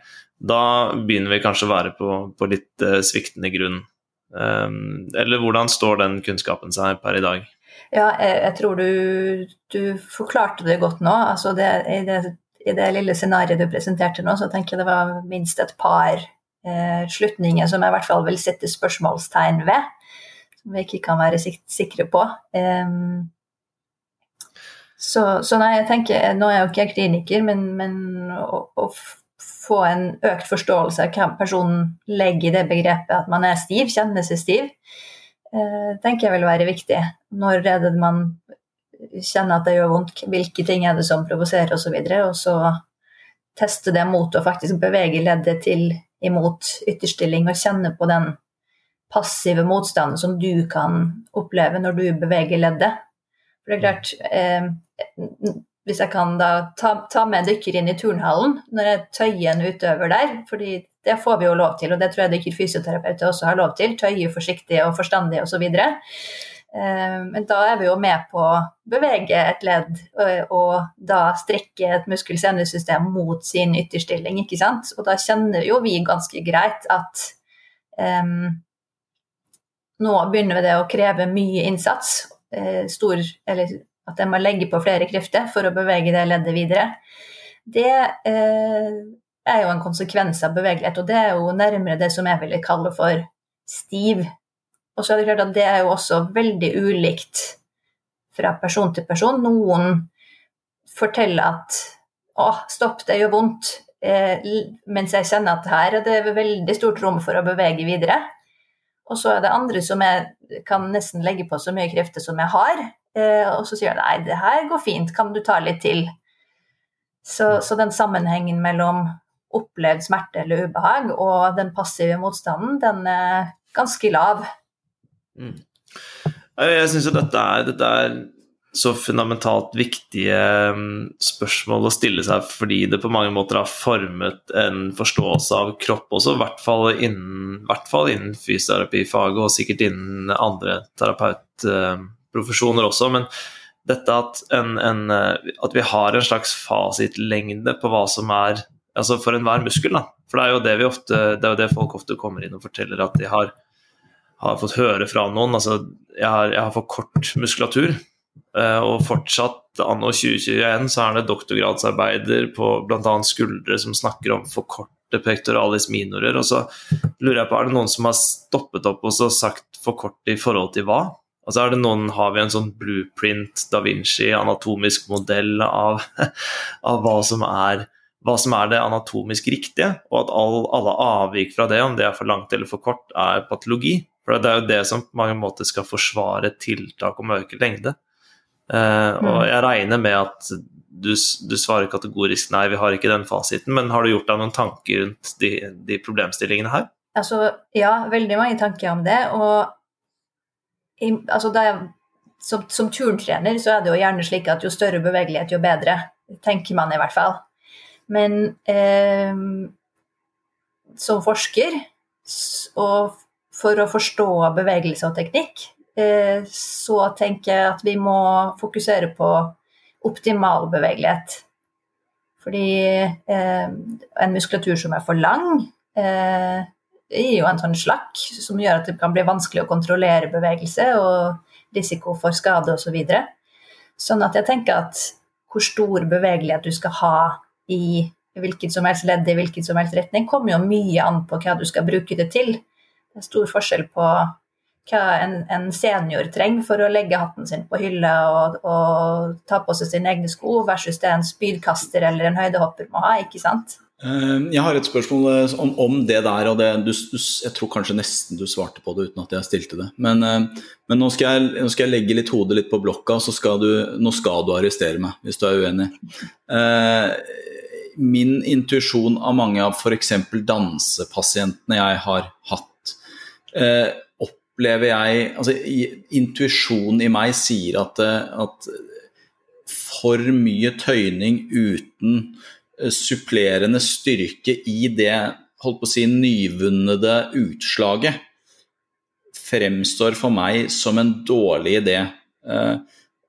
da begynner vi kanskje å være på, på litt uh, sviktende grunn. Um, eller hvordan står den kunnskapen seg per i dag? Ja, jeg, jeg tror du, du, forklarte det godt nå. Altså det, i, det, i, det, lille scenarioet du presenterte nå, så tenker jeg det var minst et par eh, slutninger som jeg i hvert fall vil sette spørsmålstegn ved. Som vi ikke kan være sik sikre på. Så, så, nei, jeg tenker, Nå er jeg jo ikke jeg kliniker, men, men å, å få en økt forståelse av hva personen legger i det begrepet at man er stiv, kjenner seg stiv, eh, tenker jeg vil være viktig. Når er det man kjenner at det gjør vondt, hvilke ting er det som provoserer osv., og, så og så teste det mot å faktisk bevege leddet til imot ytterstilling og kjenne på den passive motstanden som du kan oppleve når du beveger leddet. For det er klart, eh, hvis jeg kan da ta, ta med dykker inn i turnhallen når jeg tøyer en utøver der, fordi det får vi jo lov til, og det tror jeg dykkerfysioterapeuter også har lov til. Tøye forsiktig og forstandig osv. Eh, men da er vi jo med på å bevege et ledd og, da strekke et muskel-senesystem mot sin ytterstilling, ikke sant. Og da kjenner jo vi ganske greit at um, nå begynner det å kreve mye innsats. Uh, stor, eller at jeg må legge på flere krefter for å bevege det leddet videre. Det uh, er jo en konsekvens av bevegelighet, og det er jo nærmere det som jeg ville kalle for stiv. Og så er det klart at det er jo også veldig ulikt fra person til person. Noen forteller at 'å, stopp, det gjør vondt', eh, mens jeg kjenner at her er det veldig stort rom for å bevege videre. Og så er det andre som jeg kan nesten legge på så mye krefter som jeg har, eh, og så sier jeg 'nei, det her går fint, kan du ta litt til'? Så, så den sammenhengen mellom opplevd smerte eller ubehag, og den passive motstanden, den er ganske lav. Mm. Jeg syns jo dette er, dette er så fundamentalt viktige mm, spørsmål å stille seg fordi det på mange måter har formet en forståelse av kropp også, i hvert fall innen, innen fysioterapifaget og sikkert innen andre terapeutprofesjoner også. Men dette at, en, en, at vi har en slags fasitlengde på hva som er altså for enhver muskel. da. For det er jo det, ofte, det er jo det folk ofte kommer inn og forteller at de har, har fått høre fra noen. Altså, jeg har, jeg har for kort muskulatur. Eh, og fortsatt anno 2021 så er det doktorgradsarbeider på bl.a. skuldre som snakker om for korte pectoralis minorer. Og så lurer jeg på, er det noen som har stoppet opp og sagt for kort i forhold til hva? Altså er det noen, Har vi en sånn blueprint da Vinci, anatomisk modell av, av hva som er hva som er det anatomisk riktige, og at all, alle avvik fra det, om det er for langt eller for kort, er patologi. For det er jo det som på mange måter skal forsvare tiltak om å øke lengde. Uh, og mm. jeg regner med at du, du, svarer kategorisk nei, vi har ikke den fasiten, men har du gjort deg noen tanker rundt de, de problemstillingene her? Altså, ja, veldig mange tanker om det. Og i, altså, jeg, som, som turntrener så er det jo gjerne slik at jo større bevegelighet, jo bedre. Tenker man i hvert fall. Men eh, som forsker, og for å forstå bevegelse og teknikk, eh, så tenker jeg at vi må fokusere på optimal bevegelighet. Fordi eh, en muskulatur som er for lang, eh, gir jo en sånn slakk som gjør at det kan bli vanskelig å kontrollere bevegelse og risiko for skade osv. Så videre. sånn at jeg tenker at hvor stor bevegelighet du skal ha i hvilket som helst ledd i hvilken som helst retning, kommer jo mye an på hva du skal bruke det til. Det er stor forskjell på hva en, en senior trenger for å legge hatten sin på hylla og, og, ta på seg sine egne sko, versus det en spydkaster eller en høydehopper må ha, ikke sant? Eh, jeg har et spørsmål eh, om, om det der, og det, du, du, jeg tror kanskje nesten du svarte på det uten at jeg stilte det. Men, eh, men nå, skal jeg, nå, skal jeg, legge litt hodet litt på blokka, så skal du, nå skal du arrestere meg hvis du er uenig. Min intuisjon av mange av f.eks. dansepasientene jeg har hatt, opplever jeg altså Intuisjonen i meg sier at, at for mye tøyning uten Eh, supplerende styrke i det holdt på å si, nyvunnede utslaget fremstår for meg som en dårlig idé. Eh,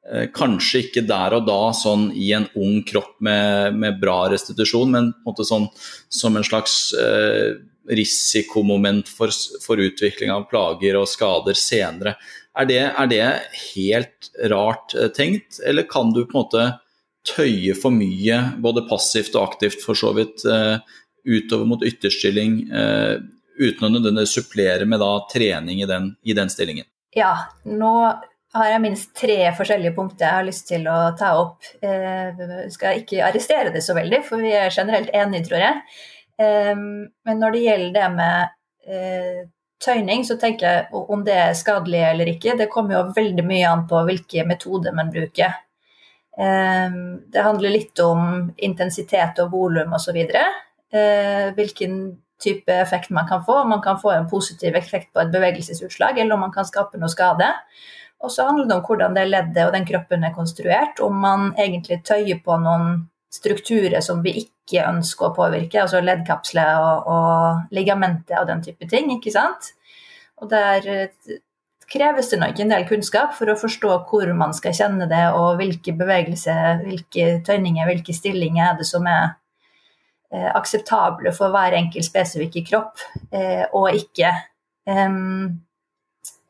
eh, kanskje ikke der og da sånn i en ung kropp med, med bra restitusjon, men en sånn, som en slags eh, risikomoment for, for, utvikling av plager og skader senere. Er det, er det helt rart tenkt, eller kan du på en måte tøye for mye, både passivt og aktivt for så vidt, uh, utover mot ytterstilling, uh, uten å nødvendigvis supplere med da, trening i den, i den, stillingen? Ja, nå har jeg minst tre forskjellige punkter jeg har lyst til å ta opp. Uh, skal ikke arrestere det så veldig, for vi er generelt enige, tror jeg. Men når det gjelder det med tøyning, så tenker jeg om det er skadelig eller ikke, det kommer jo veldig mye an på hvilke metoder man bruker. Ehm, det handler litt om intensitet og volum osv. Eh, hvilken type effekt man kan få. Om Man kan få en positiv effekt på et bevegelsesutslag, eller om man kan skape noe skade. Og så handler det om hvordan det leddet og den kroppen er konstruert. Om man egentlig tøyer på noen strukturer som vi ikke ønsker å påvirke, altså leddkapsler og, og ligamenter og den type ting. ikke sant? Og der eh, kreves det nok en del kunnskap for å forstå hvor man skal kjenne det, og hvilke bevegelser, hvilke tøyninger, hvilke stillinger er det som er eh, akseptable for hver enkelt spesifikke kropp, eh, og ikke. Um,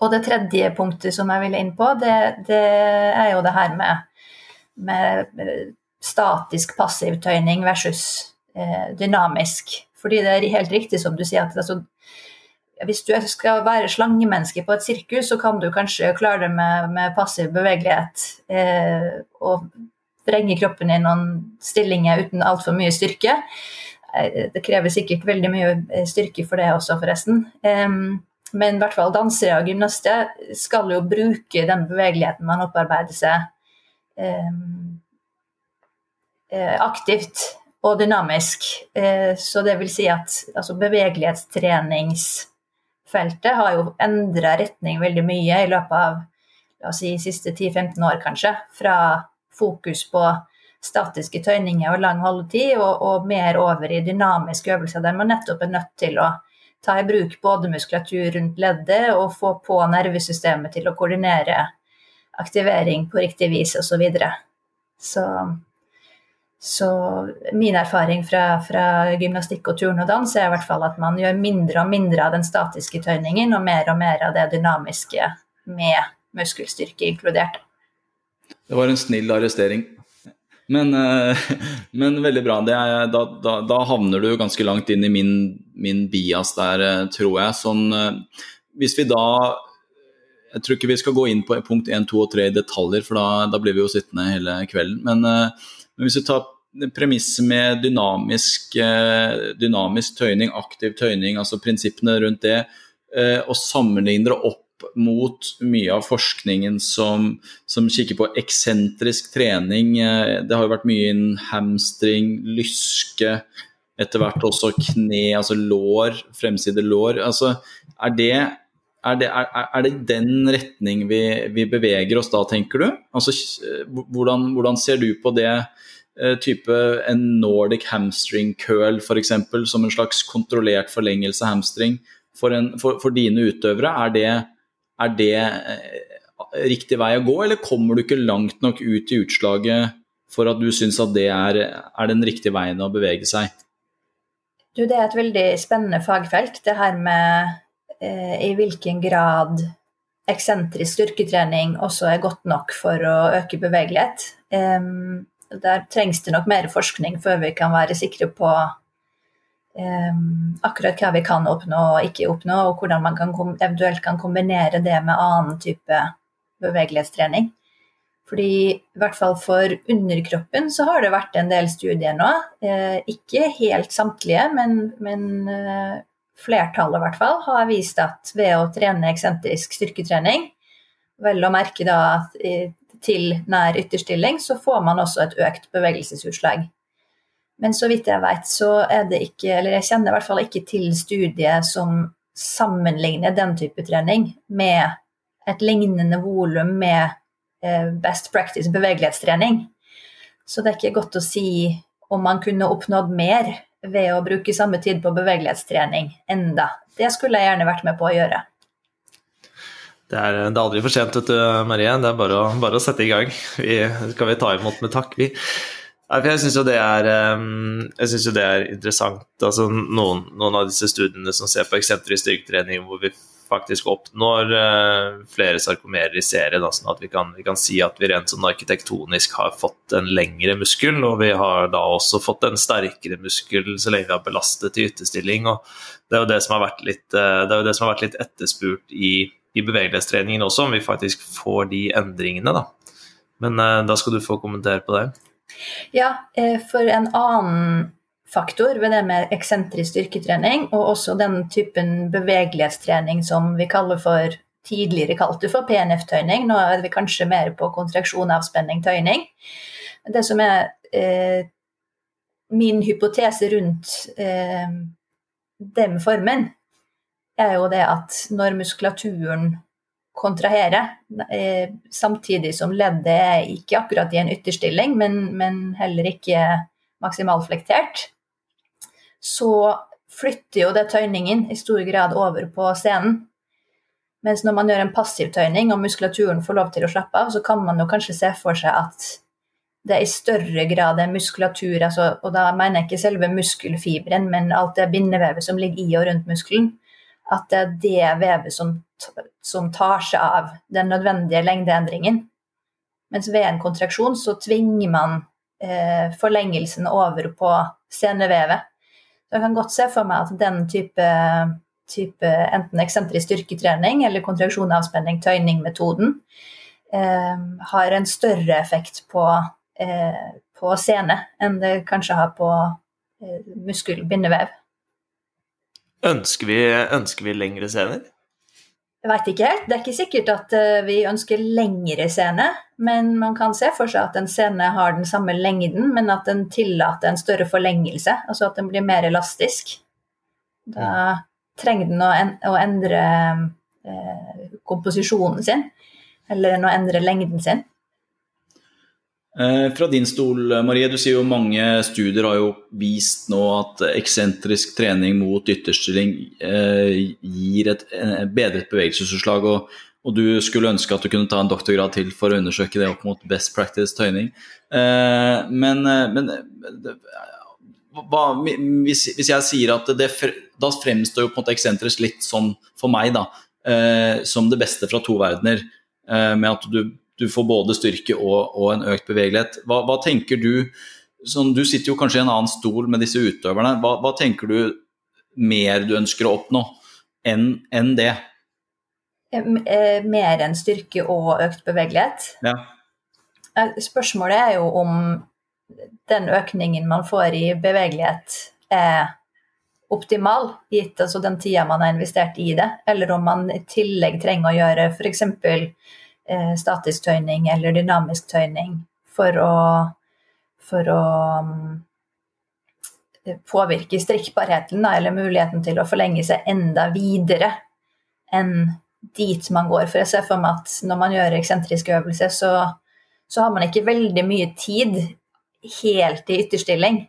og det tredje punktet som jeg ville inn på, det, det er jo det her med, med statisk passiv tøyning versus eh, dynamisk. Fordi det er helt riktig som du sier, at altså, hvis du skal være slangemenneske på et sirkus, så kan du kanskje klare det med, med passiv bevegelighet eh, og vrenge kroppen i noen stillinger uten altfor mye styrke. Eh, det krever sikkert veldig mye eh, styrke for det også, forresten. Men i hvert fall dansere og gymnaster skal jo bruke den bevegeligheten man opparbeider seg aktivt og dynamisk. Så det vil si at altså bevegelighetstreningsfeltet har jo endra retning veldig mye i løpet av la oss si, siste 10-15 år, kanskje. Fra fokus på statiske tøyninger og lang holdetid, og, og mer over i dynamiske øvelser der man nettopp er nødt til å ta i bruk både muskulatur rundt leddet og få på nervesystemet til å koordinere aktivering på riktig vis osv. Så, videre. så så min erfaring fra, fra, gymnastikk og turn og dans er i hvert fall at man gjør mindre og mindre av den statiske tøyningen og mer og mer av det dynamiske med muskelstyrke inkludert. Det var en snill arrestering. Men, eh, men veldig bra. Er, da, da, da, havner du ganske langt inn i min, min bias der, eh, tror jeg. Sånn, eh, hvis vi da Jeg tror ikke vi skal gå inn på punkt 1, 2 og 3 i detaljer, for da, da blir vi jo sittende hele kvelden. Men, men hvis vi tar premisset med dynamisk, eh, dynamisk, tøyning, aktiv tøyning, altså prinsippene rundt det, eh, og sammenligner det opp mot mye av forskningen som, som, kikker på eksentrisk trening. Eh, det har jo vært mye innen hamstring, lyske, etter hvert også kne, altså lår, fremside lår. Altså, er det er det, er, er det den retning vi, vi, beveger oss da, tenker du? Altså, hvordan, hvordan ser du på det type en Nordic hamstring curl f.eks. som en slags kontrollert forlengelse hamstring for, en, for, for dine utøvere, er det, er det, eh, riktig vei å gå, eller kommer du ikke langt nok ut i utslaget for at du syns at det er, er, den riktige veien å bevege seg? Du, det er et veldig spennende fagfelt, det her med eh, i hvilken grad eksentrisk styrketrening også er godt nok for å øke bevegelighet. Um, der trengs det nok mer forskning før vi kan være sikre på um, akkurat hva vi kan oppnå og ikke oppnå, og hvordan man kan eventuelt kan kombinere det med annen type bevegelighetstrening. Fordi i hvert fall for underkroppen så har det vært en del studier nå. Eh, ikke helt samtlige, men, men eh, flertallet i hvert fall har vist at ved å trene eksentrisk styrketrening, vel å merke da til nær ytterstilling, så får man også et økt bevegelsesutslag. Men så vidt jeg vet, så er det ikke Eller jeg kjenner i hvert fall ikke til studiet som sammenligner den type trening med et lignende volum med eh, best practice bevegelighetstrening. Så det er ikke godt å si om man kunne oppnådd mer ved å bruke samme tid på bevegelighetstrening enda. Det skulle jeg gjerne vært med på å gjøre. Det er, det er, aldri for sent, vet du, Marie. Det er bare å, bare å sette i gang. Vi, skal vi ta imot med takk, vi. Jeg syns jo, jo, det er interessant. Altså, noen, noen, av disse studiene som ser på eksentrisk styrketrening, hvor vi faktisk oppnår uh, flere sarkomerer i serie, da, sånn at vi kan, vi kan, si at vi rent sånn arkitektonisk har fått en lengre muskel, og vi har da også fått en sterkere muskel så lenge vi har belastet i ytterstilling. og Det er jo det som har vært litt, uh, det har vært litt etterspurt i i bevegelighetstreningen også, om vi faktisk får de endringene, da. Men uh, da skal du få kommentere på det. Ja, eh, for en annen faktor ved det med eksentrisk styrketrening, og også den typen bevegelighetstrening som vi kaller for tidligere kalte for PNF-tøyning, nå er vi kanskje mer på kontraksjon, avspenning, tøyning. Det som er eh, min hypotese rundt eh, den formen, er jo det at når muskulaturen kontrahere, eh, samtidig som leddet er ikke akkurat i en ytterstilling, men, men heller ikke maksimalflektert, så flytter jo det tøyningen i stor grad over på scenen. Mens når man gjør en passiv tøyning og muskulaturen får lov til å slappe av, så kan man jo kanskje se for seg at det er i større grad er muskulatur, altså, og da mener jeg ikke selve muskelfiberen, men alt det bindevevet som ligger i og rundt muskelen, at det er det vevet som, som tar seg av den nødvendige lengdeendringen. Mens ved en kontraksjon så tvinger man eh, forlengelsen over på senevevet. Så jeg kan godt se for meg at den type, type enten eksentrisk styrketrening eller kontraksjon, avspenning, tøyning-metoden eh, har en større effekt på Eh, på sene enn det kanskje har på eh, muskelbindevev. Ønsker vi, ønsker vi lengre scener? Jeg veit ikke helt. Det er ikke sikkert at eh, vi ønsker lengre scene, men man kan se for seg at en scene har den samme lengden, men at den tillater en større forlengelse, altså at den blir mer elastisk. Da trenger den å, endre eh, komposisjonen sin, eller å endre lengden sin. Eh, fra din stol, Marie, du sier jo mange studier har jo vist nå at eksentrisk trening mot ytterstilling eh, gir et bedret bevegelsesutslag. Og, og, du skulle ønske at du kunne ta en doktorgrad til for å undersøke det opp mot best practice tøyning. Eh, men, men hva, hvis, hvis, jeg sier at det, da fremstår jo på en måte eksentrisk litt sånn for meg, da, som det beste fra to verdener. med at du du får både styrke og, og en økt bevegelighet. Hva, hva, tenker du sånn, Du sitter jo kanskje i en annen stol med disse utøverne. Hva, hva tenker du mer du ønsker å oppnå enn en det? Eh, mer enn styrke og økt bevegelighet? Ja. Eh, spørsmålet er jo om den økningen man får i bevegelighet, er optimal, gitt altså den tida man har investert i det, eller om man i tillegg trenger å gjøre f.eks statisk tøyning eller dynamisk tøyning for å, for å um, påvirke strikkbarheten, da, eller muligheten til å forlenge seg enda videre enn dit man går. For jeg ser for meg at når man gjør eksentriske øvelser, så, så har man ikke veldig mye tid helt i ytterstilling.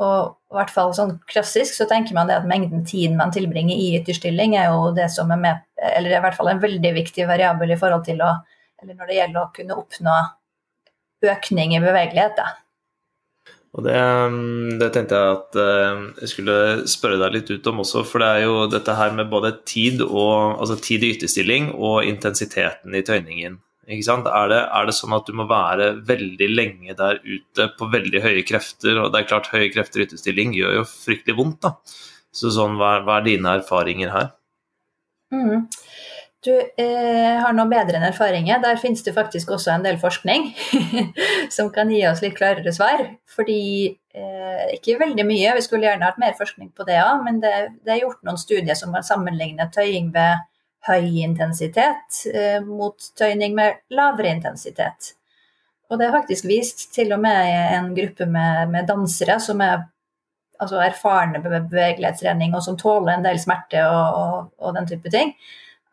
Og i hvert fall sånn klassisk så tenker man det at mengden tid man tilbringer i ytterstilling, er jo det som er med Eller i hvert fall en veldig viktig variabel i forhold til å Eller når det gjelder å kunne oppnå økning i bevegelighet, da. Og det, det, tenkte jeg at eh, jeg skulle spørre deg litt ut om også, for det er jo dette her med både tid og altså tid i ytterstilling og intensiteten i tøyningen. Er det, er det, sånn at du må være veldig lenge der ute på veldig høye krefter? Og det er klart, høye krefter i utestilling gjør jo fryktelig vondt, da. Så sånn, hva, hva er dine erfaringer her? Mm. Du eh, har noe bedre enn erfaringer. Der finnes det faktisk også en del forskning som kan gi oss litt klarere svar. Fordi eh, ikke veldig mye, vi skulle gjerne hatt mer forskning på det òg, men det, det, er gjort noen studier som har sammenlignet tøying ved høy intensitet eh, mot tøyning med lavere intensitet. Og det er faktisk vist til og med en gruppe med, med dansere som er altså erfarne med bevegelighetstrening og som tåler en del smerte og, og, og den type ting,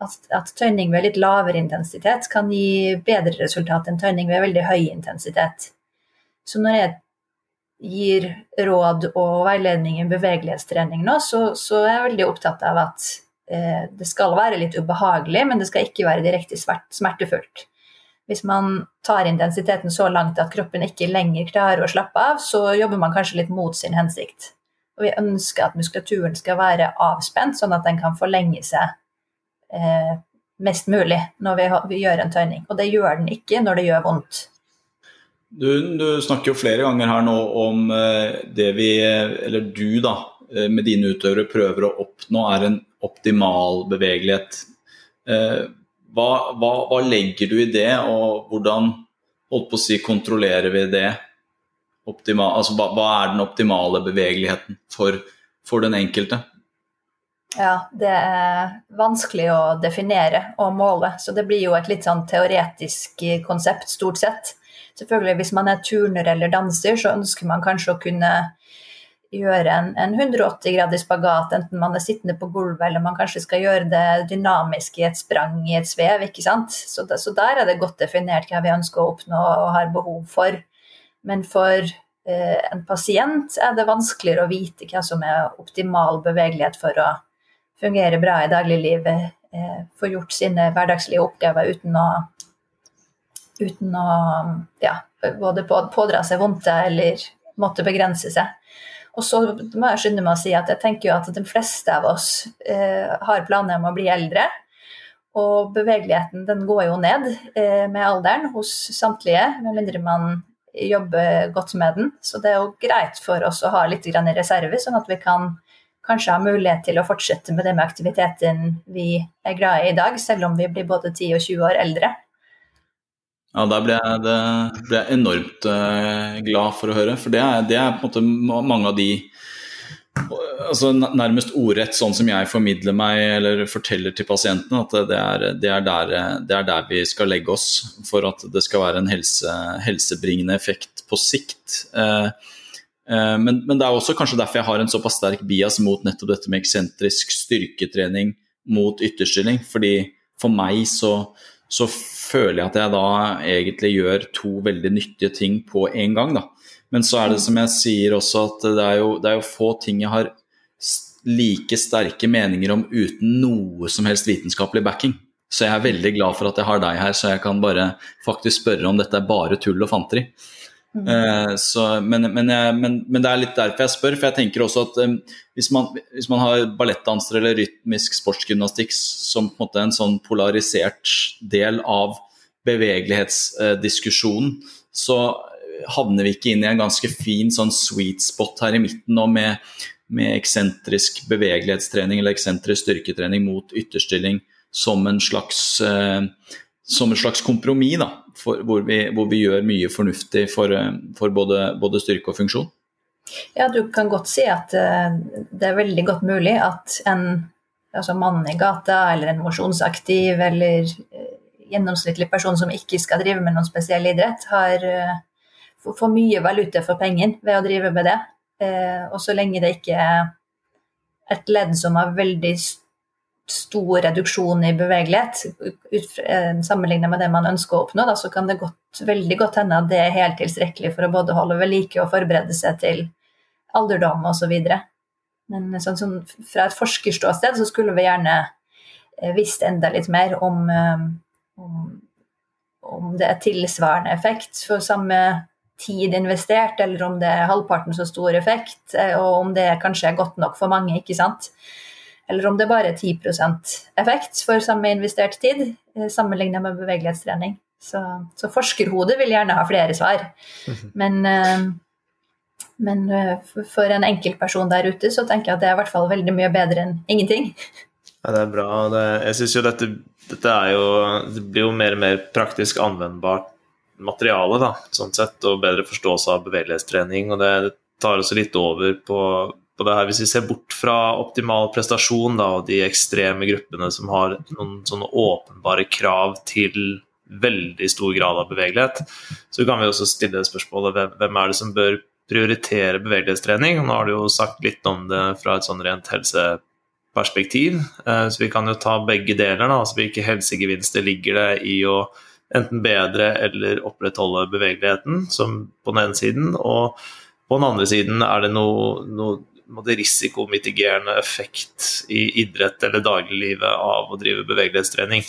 at, at, tøyning ved litt lavere intensitet kan gi bedre resultat enn tøyning ved veldig høy intensitet. Så når jeg gir råd og veiledning i bevegelighetstrening nå, så, så er jeg veldig opptatt av at det skal være litt ubehagelig, men det skal ikke være direkte smertefullt. Hvis man tar intensiteten så langt at kroppen ikke lenger klarer å slappe av, så jobber man kanskje litt mot sin hensikt. Og vi ønsker at muskulaturen skal være avspent, sånn at den kan forlenge seg eh, mest mulig når vi, vi, gjør en tøyning. Og det gjør den ikke når det gjør vondt. Du, du snakker jo flere ganger her nå om eh, det vi, eller du da, eh, med dine utøvere prøver å oppnå, er en optimal bevegelighet. Eh, hva, hva, hva, legger du i det, og hvordan holdt på å si, kontrollerer vi det? Optimal, altså, hva, hva, er den optimale bevegeligheten for, for den enkelte? Ja, det er vanskelig å definere og måle, så det blir jo et litt sånn teoretisk konsept, stort sett. Selvfølgelig, hvis man er turner eller danser, så ønsker man kanskje å kunne gjøre en, en 180 grader spagat, enten man er sittende på gulvet eller man kanskje skal gjøre det dynamisk i et sprang i et svev. ikke sant? Så, det, så der er det godt definert hva vi ønsker å oppnå og har behov for. Men for eh, en pasient er det vanskeligere å vite hva som er optimal bevegelighet for å fungere bra i dagliglivet, eh, få gjort sine hverdagslige oppgaver uten å, uten å ja, både pådra seg vondt eller måtte begrense seg. Og så må jeg skynde meg å si at jeg tenker jo at de fleste av oss eh, har planer om å bli eldre. Og bevegeligheten den går jo ned eh, med alderen hos samtlige, med mindre man jobber godt med den. Så det er jo greit for oss å ha litt i reserve, sånn at vi kan kanskje ha mulighet til å fortsette med med aktiviteten vi er glad i i dag, selv om vi blir både 10 og 20 år eldre. Ja, der ble jeg, det, ble jeg enormt uh, glad for å høre. For det er, det er, på en måte mange av de altså Nærmest ordrett sånn som jeg formidler meg eller forteller til pasientene, at det er, det er, der, det er der, vi skal legge oss for at det skal være en helse, helsebringende effekt på sikt. Uh, uh, men, men, det er også kanskje derfor jeg har en såpass sterk bias mot nettopp dette med eksentrisk styrketrening mot ytterstilling. fordi for meg så så føler jeg at jeg da egentlig gjør to veldig nyttige ting på en gang. Da. Men så er det som jeg sier også at det er jo, det er jo få ting jeg har like sterke meninger om uten noe som helst vitenskapelig backing. Så jeg er veldig glad for at jeg har deg her, så jeg kan bare faktisk spørre om dette er bare tull og fanteri. Uh, så, men, men, jeg, men, men, det er litt derfor jeg spør, for jeg tenker også at um, hvis, man, hvis, man, har ballettdansere eller rytmisk sportsgymnastikk som på en måte en sånn polarisert del av bevegelighetsdiskusjonen, uh, så havner vi ikke inn i en ganske fin sånn sweet spot her i midten nå med, med eksentrisk bevegelighetstrening eller eksentrisk styrketrening mot ytterstilling som en slags uh, som et slags kompromiss, da, hvor, vi, hvor, vi, gjør mye fornuftig for, eh, for både, både, styrke og funksjon? Ja, du kan godt si at uh, det er veldig godt mulig at en altså mann i gata eller en mosjonsaktiv eller uh, gjennomsnittlig person som ikke skal drive med noen spesiell idrett, har for mye valuta for pengen ved å drive med det. og så lenge det ikke er et ledd som har veldig stor reduksjon i bevegelighet eh, sammenlignet med det man ønsker å oppnå, da, så kan det godt, veldig godt hende at det er helt tilstrekkelig for å både holde ved like og forberede seg til alderdom osv. Men sånn, sånn, fra et forskerståsted så skulle vi gjerne eh, visst enda litt mer om, eh, om, om det er tilsvarende effekt for samme tid investert, eller om det er halvparten så stor effekt, og om det kanskje er godt nok for mange. ikke sant? Eller om det bare er 10% effekt for samme investert tid, eh, sammenlignet med bevegelighetstrening. Så, så, forskerhodet vil gjerne ha flere svar. Mhm. Men, eh, men eh, for en enkeltperson der ute så tenker jeg at det er i hvert fall veldig mye bedre enn ingenting. Ja, det er bra. Det, jeg syns jo dette, dette er jo Det blir jo mer og mer praktisk anvendbart materiale, da, sånn sett, og bedre forståelse av bevegelighetstrening. Og det tar også litt over på på det her. Hvis vi ser bort fra optimal prestasjon da, og de ekstreme gruppene som har noen sånne åpenbare krav til veldig stor grad av bevegelighet, så kan vi også stille spørsmålet hvem er det som bør prioritere bevegelighetstrening? Nå har du jo sagt litt om det fra et sånn rent helseperspektiv, eh, så vi kan jo ta begge deler. Da. Altså, hvilke helsegevinster ligger det i å enten bedre eller opprettholde bevegeligheten, som på den ene siden, og på den andre siden er det noe, noe risikomitigerende effekt i idrett eller dagliglivet av å drive bevegelighetstrening?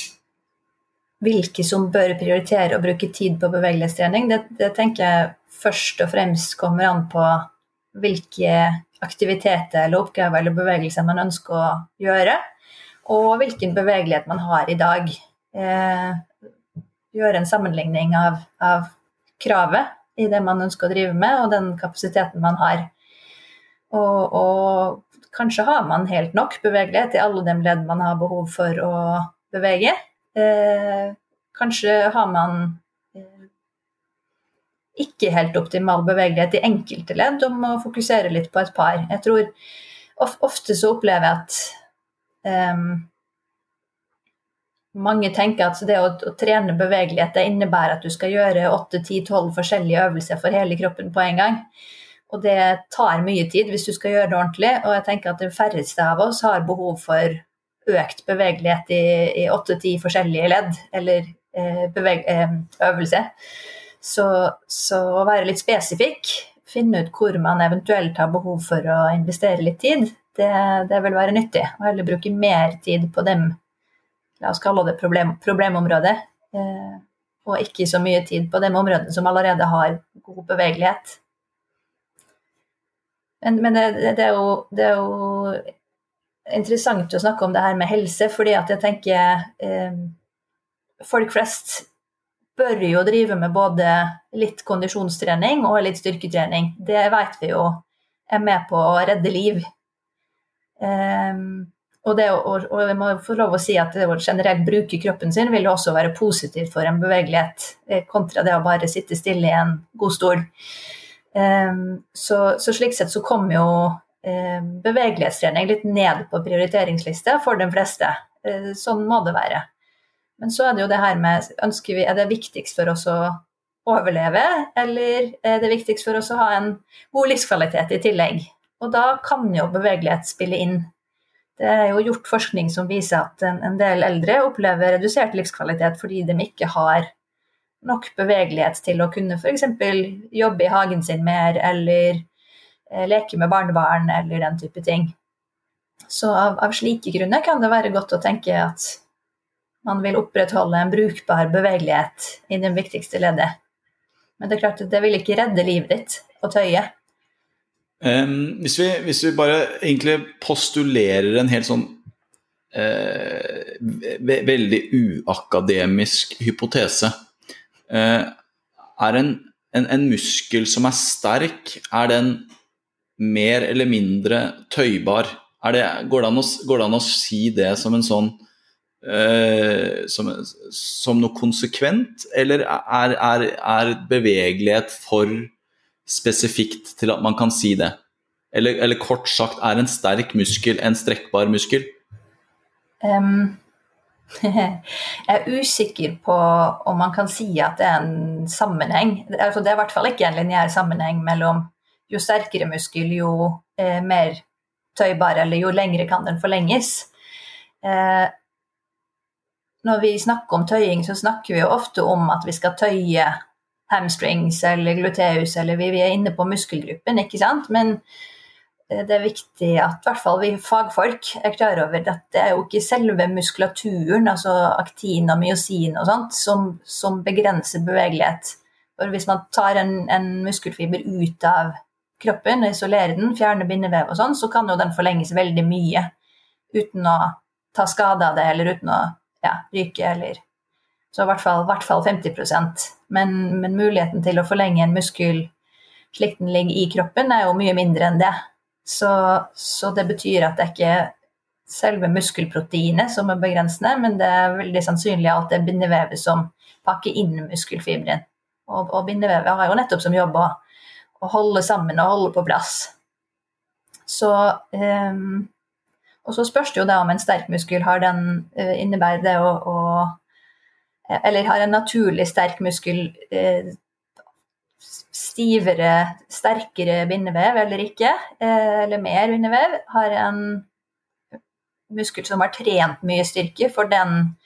Hvilke som bør prioritere å bruke tid på bevegelighetstrening, det, det tenker jeg først og fremst kommer an på hvilke aktiviteter eller oppgaver eller bevegelser man ønsker å gjøre, og hvilken bevegelighet man har i dag. Eh, gjøre en sammenligning av, av kravet i det man ønsker å drive med, og den kapasiteten man har. Og, og, kanskje har man helt nok bevegelighet i alle de ledd man har behov for å bevege. Eh, kanskje har man eh, ikke helt optimal bevegelighet i enkelte ledd om å fokusere litt på et par. Jeg tror of, Ofte så opplever jeg at eh, mange tenker at det å, å, trene bevegelighet det innebærer at du skal gjøre 8-10-12 forskjellige øvelser for hele kroppen på en gang. Og det tar mye tid hvis du skal gjøre det ordentlig, og jeg tenker at de færreste av oss har behov for økt bevegelighet i åtte-ti forskjellige ledd, eller eh, beveg, eh, øvelse. Så, så, å være litt spesifikk, finne ut hvor man eventuelt har behov for å investere litt tid, det, det vil være nyttig. Og heller bruke mer tid på dem, la oss kalle det problem, problemområdet, eh, og ikke så mye tid på de områdene som allerede har god bevegelighet. Men, men det, det, er jo, det, er jo, interessant å snakke om det her med helse, fordi at jeg tenker eh, Folk flest bør jo drive med både litt kondisjonstrening og litt styrketrening. Det vet vi jo er med på å redde liv. Um, og, det, og, og, jeg må få lov å si at det å generelt bruke kroppen sin vil også være positivt for en bevegelighet, eh, kontra det å bare sitte stille i en god stol. Ehm, så, så, slik sett så kom jo ehm, bevegelighetstrening litt ned på prioriteringslista for de fleste. Eh, sånn må det være. Men så er det jo det her med ønsker vi, Er det viktigst for oss å overleve, eller er det viktigst for oss å ha en god livskvalitet i tillegg? Og da kan jo bevegelighet spille inn. Det er jo gjort forskning som viser at en, del eldre opplever redusert livskvalitet fordi de ikke har nok bevegelighet til å kunne f.eks. jobbe i hagen sin mer, eller eh, leke med barnebarn, eller den type ting. Så av, av, slike grunner kan det være godt å tenke at man vil opprettholde en brukbar bevegelighet i det viktigste leddet. Men det er klart at det vil ikke redde livet ditt å tøye. Um, hvis, vi, hvis, vi, bare egentlig postulerer en helt sånn uh, veldig uakademisk hypotese er en, en, en, muskel som er sterk, er den mer eller mindre tøybar? Det, går, det å, går, det an å, si det som en sånn eh, som, som, noe konsekvent, eller er, er, er, bevegelighet for spesifikt til at man kan si det? Eller, eller kort sagt, er en sterk muskel en strekkbar muskel? Um, Jeg er usikker på om man kan si at det er en sammenheng. Altså, det er i hvert fall ikke en lineær sammenheng mellom jo sterkere muskel, jo eh, mer tøybar, eller jo lengre kan den forlenges. Eh, når vi snakker om tøying, så snakker vi jo ofte om at vi skal tøye hamstrings eller gluteus, eller vi, vi er inne på muskelgruppen, ikke sant. Men det er viktig at i hvert fall vi fagfolk er klar over at det er jo ikke selve muskulaturen, altså aktin og myosin og sånt, som, som begrenser bevegelighet. For hvis man tar en, en, muskelfiber ut av kroppen og isolerer den, fjerner bindevev og sånn, så kan jo den forlenges veldig mye uten å ta skade av det eller uten å ja, ryke eller Så i hvert fall, hvert fall 50 men, men muligheten til å forlenge en muskel slik den ligger i kroppen, er jo mye mindre enn det. Så, så, det betyr at det er ikke selve muskelproteinet som er begrensende, men det er veldig sannsynlig at det er bindevevet som pakker inn muskelfibrin. Og, og bindevevet har jo nettopp som jobb å, holde sammen og holde på plass. Så um, Og så spørs det jo da om en sterk muskel har den uh, innebærer det å, å Eller har en naturlig sterk muskel uh, stivere, sterkere bindevev eller ikke, eh, eller mer bindevev, har en muskel som har trent mye styrke, for den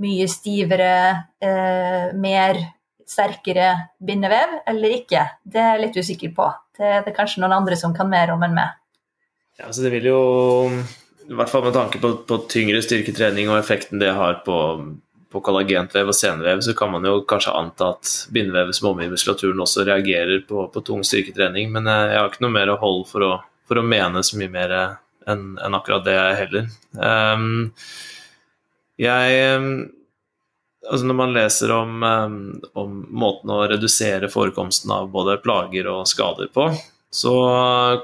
mye stivere, eh, mer sterkere bindevev eller ikke? Det er jeg litt usikker på. Det er det kanskje noen andre som kan mer om enn meg. Ja, altså det vil jo, i hvert fall med tanke på, på tyngre styrketrening og effekten det har på på kollagentvev og senevev, så kan man jo kanskje anta at bindevevet som omgir muskulaturen også reagerer på, på, tung styrketrening, men eh, jeg har ikke noe mer å holde for å, for å mene så mye mer enn en akkurat det heller. Um, jeg Altså når man leser om, um, om, måten å redusere forekomsten av både plager og skader på, så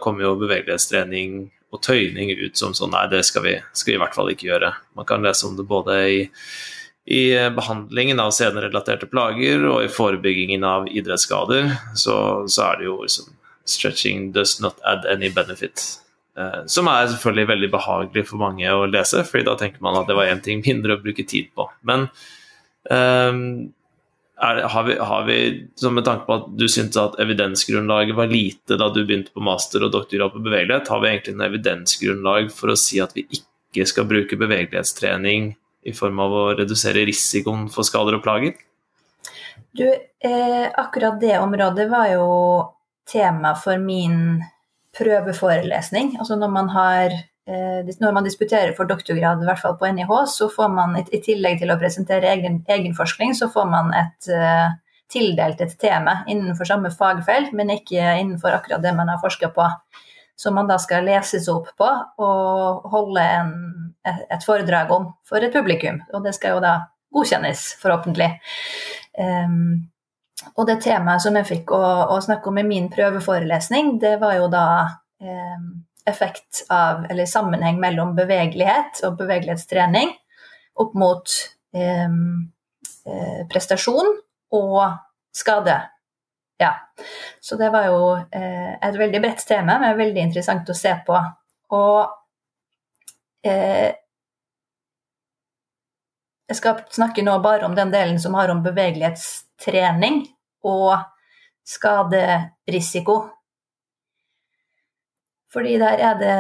kommer jo bevegelighetstrening og tøyning ut som sånn Nei, det skal vi, skal vi i hvert fall ikke gjøre. Man kan lese om det både i i behandlingen av senerelaterte plager og i forebyggingen av idrettsskader, så, så er det jo liksom Stretching does not add any benefit. Eh, som er selvfølgelig veldig behagelig for mange å lese, fordi da tenker man at det var én ting mindre å bruke tid på. Men eh, er, har, vi, har vi, Med tanke på at du syntes at evidensgrunnlaget var lite da du begynte på master og doktorgrad på bevegelighet, har vi egentlig en evidensgrunnlag for å si at vi ikke skal bruke bevegelighetstrening i form av å redusere risikoen for skader og plager? Du, eh, akkurat det området var jo tema for min prøveforelesning. Altså når man har eh, når man disputerer for doktorgrad, i hvert fall på NIH, så får man i tillegg til å presentere egen, egen forskning, så får man et, uh, tildelt et tema innenfor samme fagfelt, men ikke innenfor akkurat det man har forska på. Som man da skal leses opp på og holde en, et foredrag om for et publikum. Og det skal jo da godkjennes, forhåpentlig. Um, og det temaet som jeg fikk å, å, snakke om i min prøveforelesning, det var jo da um, effekt av, eller sammenheng mellom bevegelighet og bevegelighetstrening opp mot eh, prestasjon og skade. Ja. Så det var jo eh, et veldig bredt tema, men veldig interessant å se på. Og eh, jeg skal snakke nå bare om den delen som har om bevegelighetstrening og skaderisiko. Fordi der er det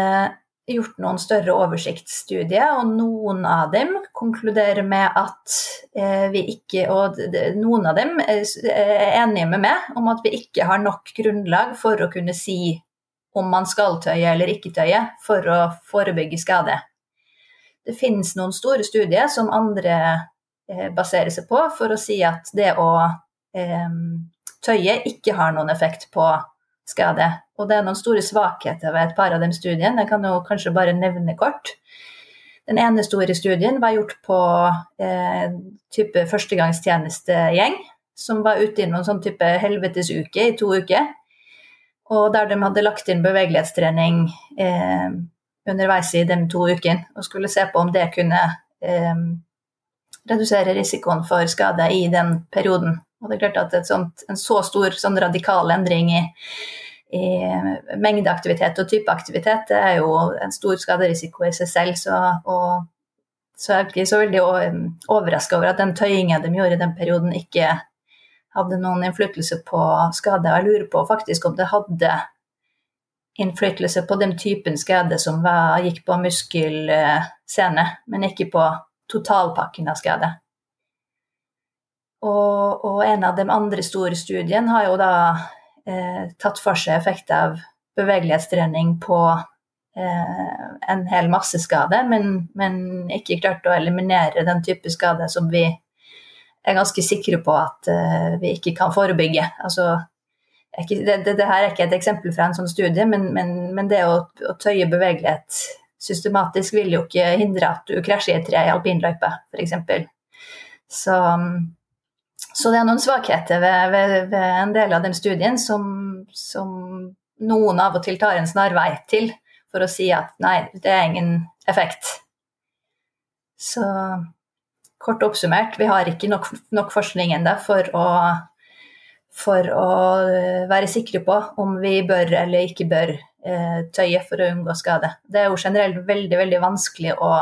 gjort noen større oversiktsstudier, og noen av dem konkluderer med at eh, vi ikke Og noen av dem er enige med meg om at vi ikke har nok grunnlag for å kunne si om man skal tøye eller ikke tøye for å forebygge skade. Det finnes noen store studier som andre eh, baserer seg på for å si at det å eh, tøye ikke har noen effekt på skade. Og det er noen store svakheter ved et par av de studiene. Jeg kan jo kanskje bare nevne kort. Den ene store studien var gjort på eh, type førstegangstjenestegjeng, som var ute i noen sånn type helvetesuke i to uker. Og der de hadde lagt inn bevegelighetstrening eh, underveis i de to ukene og skulle se på om det kunne eh, redusere risikoen for skade i den perioden. Og det er klart at sånt, En så stor sånn radikal endring i, i mengdeaktivitet og type aktivitet, det er jo en stor skaderisiko i seg selv. Så, og, så jeg er ikke så veldig overraska over at den tøyinga de gjorde i den perioden, ikke hadde noen innflytelse på skade. Jeg lurer på faktisk om det hadde innflytelse på den typen skade som var, gikk på muskelsene, men ikke på totalpakken av skade. Og, og, en av de andre store studiene har jo da eh, tatt for seg effekt av bevegelighetstrening på eh, en hel masse skade, men, men, ikke klart å eliminere den type skade som vi er ganske sikre på at eh, vi ikke kan forebygge. Altså ikke, det, det, det, her er ikke et eksempel fra en sånn studie, men, men, men det å, å, tøye bevegelighet systematisk vil jo ikke hindre at du krasjer i et tre i alpinløype, f.eks. Så, så det er noen svakheter ved, ved, ved en del av den studien som, som, noen av og til tar en snarvei til for å si at nei, det er ingen effekt. Så kort oppsummert, vi har ikke nok, nok forskning ennå for å for å eh, være sikre på om vi bør eller ikke bør eh, tøye for å unngå skade. Det er jo generelt veldig, veldig vanskelig å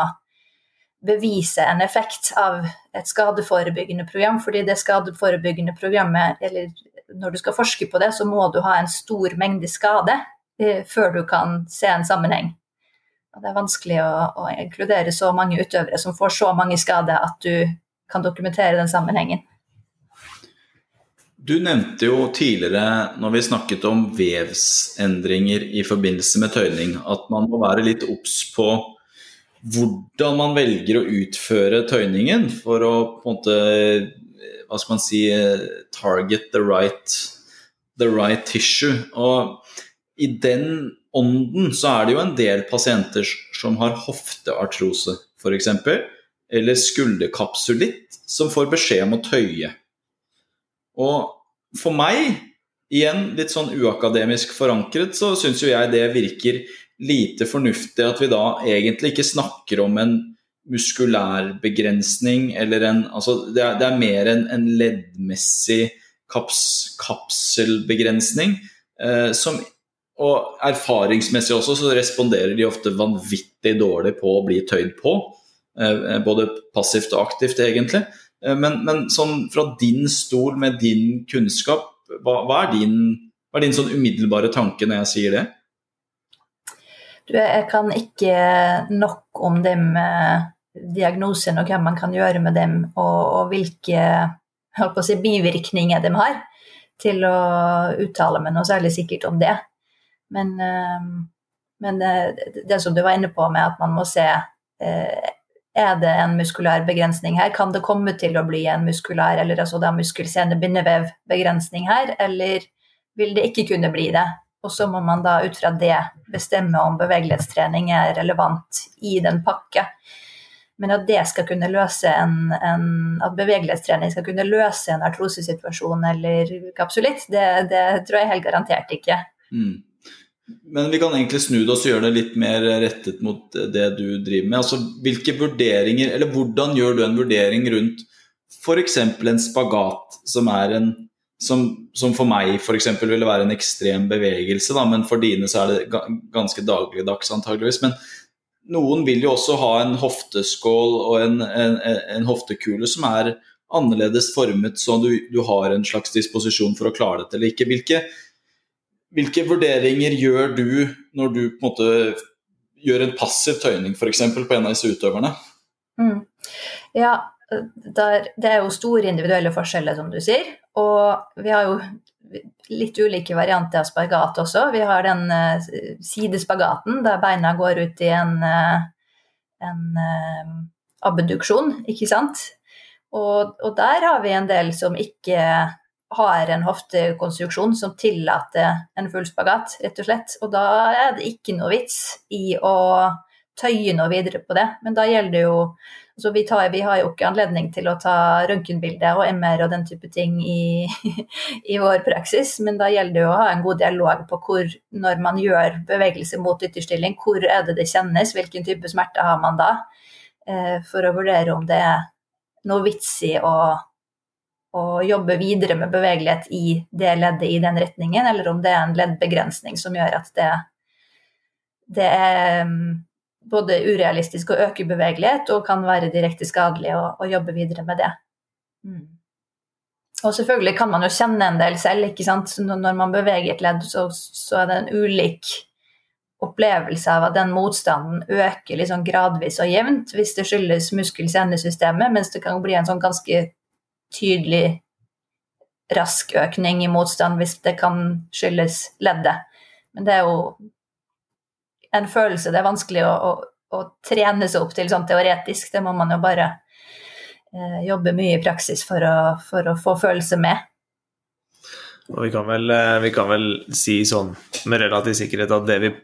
bevise en effekt av et skadeforebyggende program, fordi det skadeforebyggende programmet, eller når du skal forske på det, så må du ha en stor mengde skade eh, før du kan se en sammenheng. Og det er vanskelig å, å inkludere så mange utøvere som får så mange skader at du kan dokumentere den sammenhengen. Du nevnte jo tidligere, når vi snakket om vevsendringer i forbindelse med tøyning, at man må være litt obs på hvordan man velger å utføre tøyningen for å på en måte hva skal man si target the right, the right tissue. Og i den ånden så er det jo en del pasienter som har hofteartrose f.eks., eller skulderkapsulitt, som får beskjed om å tøye. Og for meg, igjen litt sånn uakademisk forankret, så syns jo jeg det virker lite fornuftig at vi da egentlig ikke snakker om en muskulær begrensning eller en Altså det er, det er mer en, en leddmessig kaps, kapselbegrensning eh, som og erfaringsmessig også så responderer de ofte vanvittig dårlig på å bli tøyd på. Eh, både passivt og aktivt, egentlig. Men, men sånn fra din stol med din kunnskap, hva, hva, er, din, hva er din sånn umiddelbare tanke når jeg sier det? Du, jeg kan ikke nok om det med diagnosen og hva man kan gjøre med dem, og, og hvilke si, bivirkninger de har, til å uttale meg noe særlig sikkert om det. Men, ehm, men det, det som du var inne på med at man må se eh, er det en muskulær begrensning her? Kan det komme til å bli en muskulær eller altså muskel-sene-bindevevbegrensning her, eller vil det ikke kunne bli det? Og så må man da ut fra det bestemme om bevegelighetstrening er relevant i den pakka. Men at en, en, at bevegelighetstrening skal kunne løse en artrosesituasjon eller kapsulitt, det, det, tror jeg helt garantert ikke. Mm. Men vi kan egentlig snu det og gjøre det litt mer rettet mot det du driver med. Altså, hvilke vurderinger, eller Hvordan gjør du en vurdering rundt f.eks. en spagat, som er en som, som for meg f.eks. ville være en ekstrem bevegelse, da, men for dine så er det ganske dagligdags antageligvis. Men noen vil jo også ha en hofteskål og en, en, en hoftekule som er annerledes formet, så du, du, har en slags disposisjon for å klare dette eller ikke. Hvilke, hvilke vurderinger gjør du når du på en måte gjør en passiv tøyning f.eks. på en av disse utøverne? Mm. Ja, der, det er jo store individuelle forskjeller, som du sier. Og vi har jo litt ulike varianter av spagat også. Vi har den uh, sidespagaten der beina går ut i en, uh, en uh, abduksjon, ikke sant. Og, og, der har vi en del som ikke har en hoftekonstruksjon som tillater en full spagat, rett og slett. Og da er det ikke noe vits i å tøye noe videre på det. Men da gjelder det jo så vi, tar, vi, har jo ikke anledning til å ta røntgenbilde og MR og den type ting i, i, vår praksis, men da gjelder det å ha en god dialog på hvor, når man gjør bevegelse mot ytterstilling, hvor er det det kjennes, hvilken type smerte har man da, eh, for å vurdere om det er noe vits i å, å jobbe videre med bevegelighet i det leddet i den retningen, eller om det er en leddbegrensning som gjør at det, det er både urealistisk og øker bevegelighet og kan være direkte skadelig å, å jobbe videre med det. Mm. Og selvfølgelig kan man jo kjenne en del selv. ikke sant? Når man beveger et ledd, så, så er det en ulik opplevelse av at den motstanden øker liksom gradvis og jevnt hvis det skyldes muskel-senesystemet, mens det kan bli en sånn ganske tydelig rask økning i motstand hvis det kan skyldes leddet. Men det er jo en følelse det er vanskelig å, å, å trene seg opp til sånn teoretisk. Det må man jo bare eh, jobbe mye i praksis for å, for å, få følelse med. Og vi kan, vel, eh, vi kan vel si sånn med relativ sikkerhet at det vi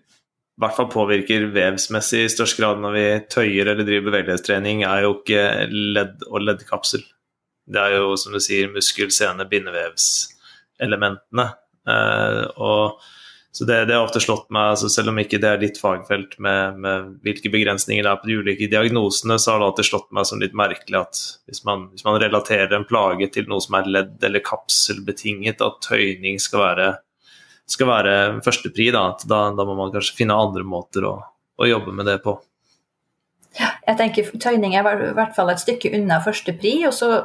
i hvert fall påvirker vevsmessig i størst grad når vi tøyer eller driver bevegelighetstrening, er jo ikke ledd og leddkapsel. Det er jo, som du sier, muskel, sene, bindevevselementene. Eh, og så det, det har ofte slått meg, altså selv om ikke det er ditt fagfelt med, med, hvilke begrensninger det er på de ulike diagnosene, så har det alltid slått meg som litt merkelig at hvis man, hvis man relaterer en plage til noe som er ledd- eller kapselbetinget, at tøyning skal være, skal være førstepri, da, da, da, må man kanskje finne andre måter å, å jobbe med det på. Ja, jeg tenker Tøyning er i hvert fall et stykke unna førstepri,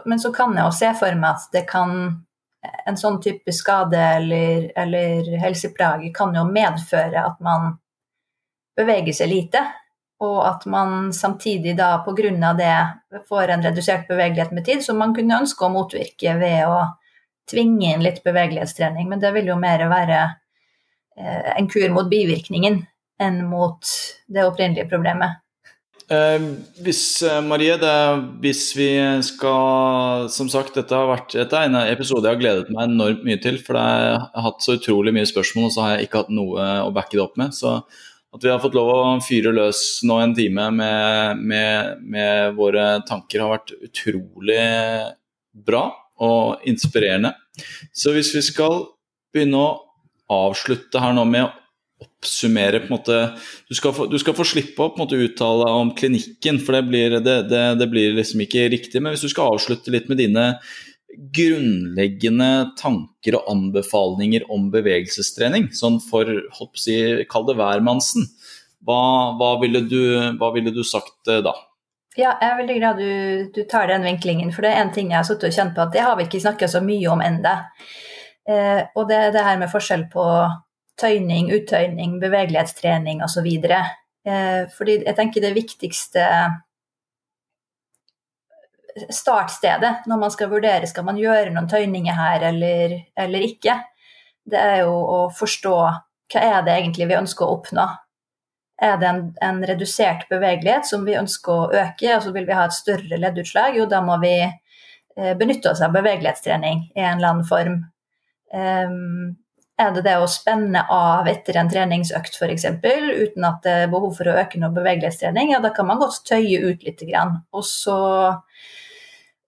men så kan jeg også se for meg at det kan en sånn type skade eller, eller helseplage kan jo medføre at man beveger seg lite, og at man samtidig da pga. det får en redusert bevegelighet med tid, som man kunne ønske å motvirke ved å tvinge inn litt bevegelighetstrening. Men det vil jo mer være eh, en kur mot bivirkningen enn mot det opprinnelige problemet. Eh, hvis, eh, Marie, det, hvis vi skal Som sagt, dette har vært dette er en episode jeg har gledet meg enormt mye til. For jeg har hatt så utrolig mye spørsmål, og så har jeg ikke hatt noe å backe det opp med. Så at vi har fått lov å fyre løs nå en time med, med, med våre tanker, har vært utrolig bra og inspirerende. Så hvis vi skal begynne å avslutte her nå med oppsummere på en måte Du skal få, du skal få slippe å på en måte uttale om klinikken, for det blir, det, det, det blir liksom ikke riktig. Men hvis du skal avslutte litt med dine grunnleggende tanker og anbefalinger om bevegelsestrening, sånn for holdt på å si, kall det hvermannsen, hva, hva, ville du, hva ville du sagt eh, da? Ja, jeg er veldig glad du, du tar den vinklingen, for det er en ting jeg har sittet og kjent på at det har vi ikke snakka så mye om ennå. Eh, og det er det her med forskjell på tøyning, uttøyning, bevegelighetstrening osv. Eh, fordi jeg tenker det viktigste startstedet når man skal vurdere skal man gjøre noen tøyninger her eller, eller ikke, det er jo å forstå hva er det egentlig vi ønsker å oppnå. Er det en, en redusert bevegelighet som vi ønsker å øke, og så vil vi ha et større leddutslag, jo da må vi eh, benytte oss av bevegelighetstrening i en eller annen form. Um, er det det å spenne av etter en treningsøkt f.eks., uten at det er behov for å øke noe bevegelighetstrening, ja, da kan man godt tøye ut litt. Og så,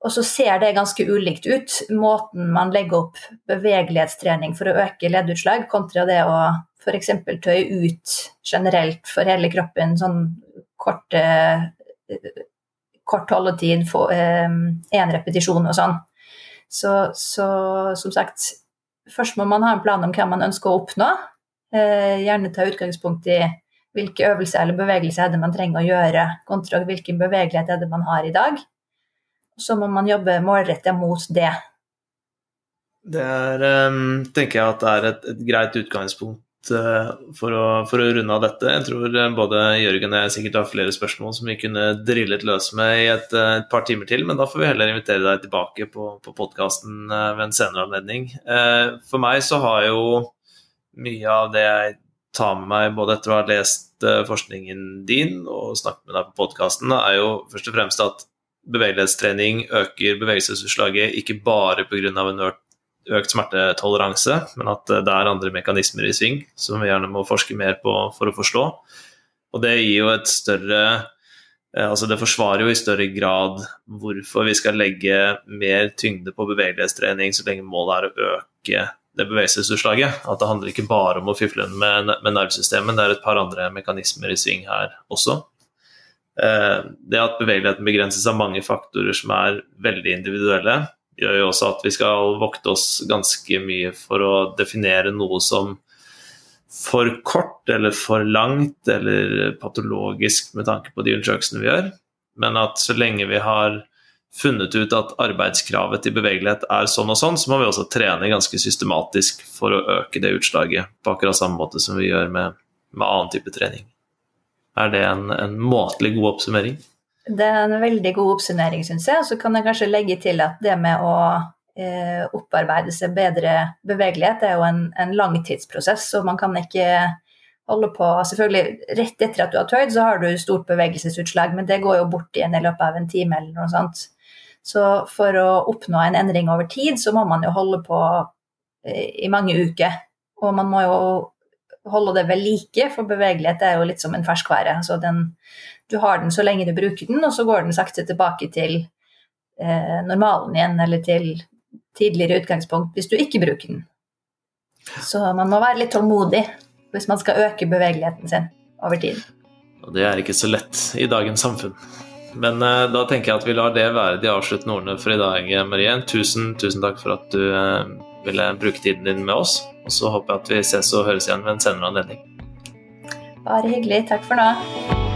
og så ser det ganske ulikt ut, måten man legger opp bevegelighetstrening for å øke leddutslag, kontra det å f.eks. tøye ut generelt for hele kroppen, sånn kort, kort holdetid, én eh, repetisjon og sånn. Så, så som sagt Først må man ha en plan om hva man ønsker å oppnå. Eh, gjerne ta utgangspunkt i hvilke øvelser eller bevegelser er det man trenger å gjøre, kontra hvilken bevegelighet er det man har i dag. Så må man jobbe målrettet mot det. Det er, um, tenker jeg at det er et, et greit utgangspunkt for, å, for, å, runde av dette. Jeg tror uh, både Jørgen og jeg sikkert har flere spørsmål som vi kunne drillet løs med i et, uh, et, par timer til, men da får vi heller invitere deg tilbake på, på podkasten ved en senere anledning. For meg så har jo mye av det jeg tar med meg både etter å ha lest forskningen din og snakket med deg på podkasten, er jo først og fremst at bevegelighetstrening øker bevegelsesutslaget ikke bare pga. en økt økt smertetoleranse, men at det er andre mekanismer i sving som vi gjerne må forske mer på for å forstå. Og det gir jo et større eh, Altså det forsvarer jo i større grad hvorfor vi skal legge mer tyngde på bevegelighetstrening så lenge målet er å øke det bevegelsesutslaget. At det handler ikke bare om å fifle med, med nervesystemet, det er et par andre mekanismer i sving her også. Eh, det at bevegeligheten begrenses av mange faktorer som er veldig individuelle, gjør jo også at vi skal vokte oss ganske mye for å definere noe som for kort eller for langt eller patologisk med tanke på de undersøkelsene vi gjør. Men at så lenge vi har funnet ut at arbeidskravet til bevegelighet er sånn og sånn, så må vi også trene ganske systematisk for å øke det utslaget på akkurat samme måte som vi gjør med, med annen type trening. Er det en, en måtelig god oppsummering? Det er en veldig god oppsummering, syns jeg. Og så kan jeg kanskje legge til at det med å eh, opparbeide seg bedre bevegelighet er jo en, en langtidsprosess, og man kan ikke holde på Selvfølgelig, rett etter at du har tøyd, så har du stort bevegelsesutslag, men det går jo bort igjen i løpet av en time eller noe sånt. Så for å oppnå en endring over tid, så må man jo holde på eh, i mange uker. Og man må jo holde det ved like, for bevegelighet er jo litt som en ferskvare. Altså den, du har den så lenge du bruker den, og så går den sakte tilbake til eh, normalen igjen, eller til tidligere utgangspunkt hvis du ikke bruker den. Så man må være litt tålmodig hvis man skal øke bevegeligheten sin over tid. Og det er ikke så lett i dagens samfunn. Men eh, da tenker jeg at vi lar det være de avsluttende ordene for i dag, Marie. Tusen, tusen takk for at du eh, ville bruke tiden din med oss. Og så håper jeg at vi ses og høres igjen ved en senere anledning. Bare hyggelig. Takk for nå.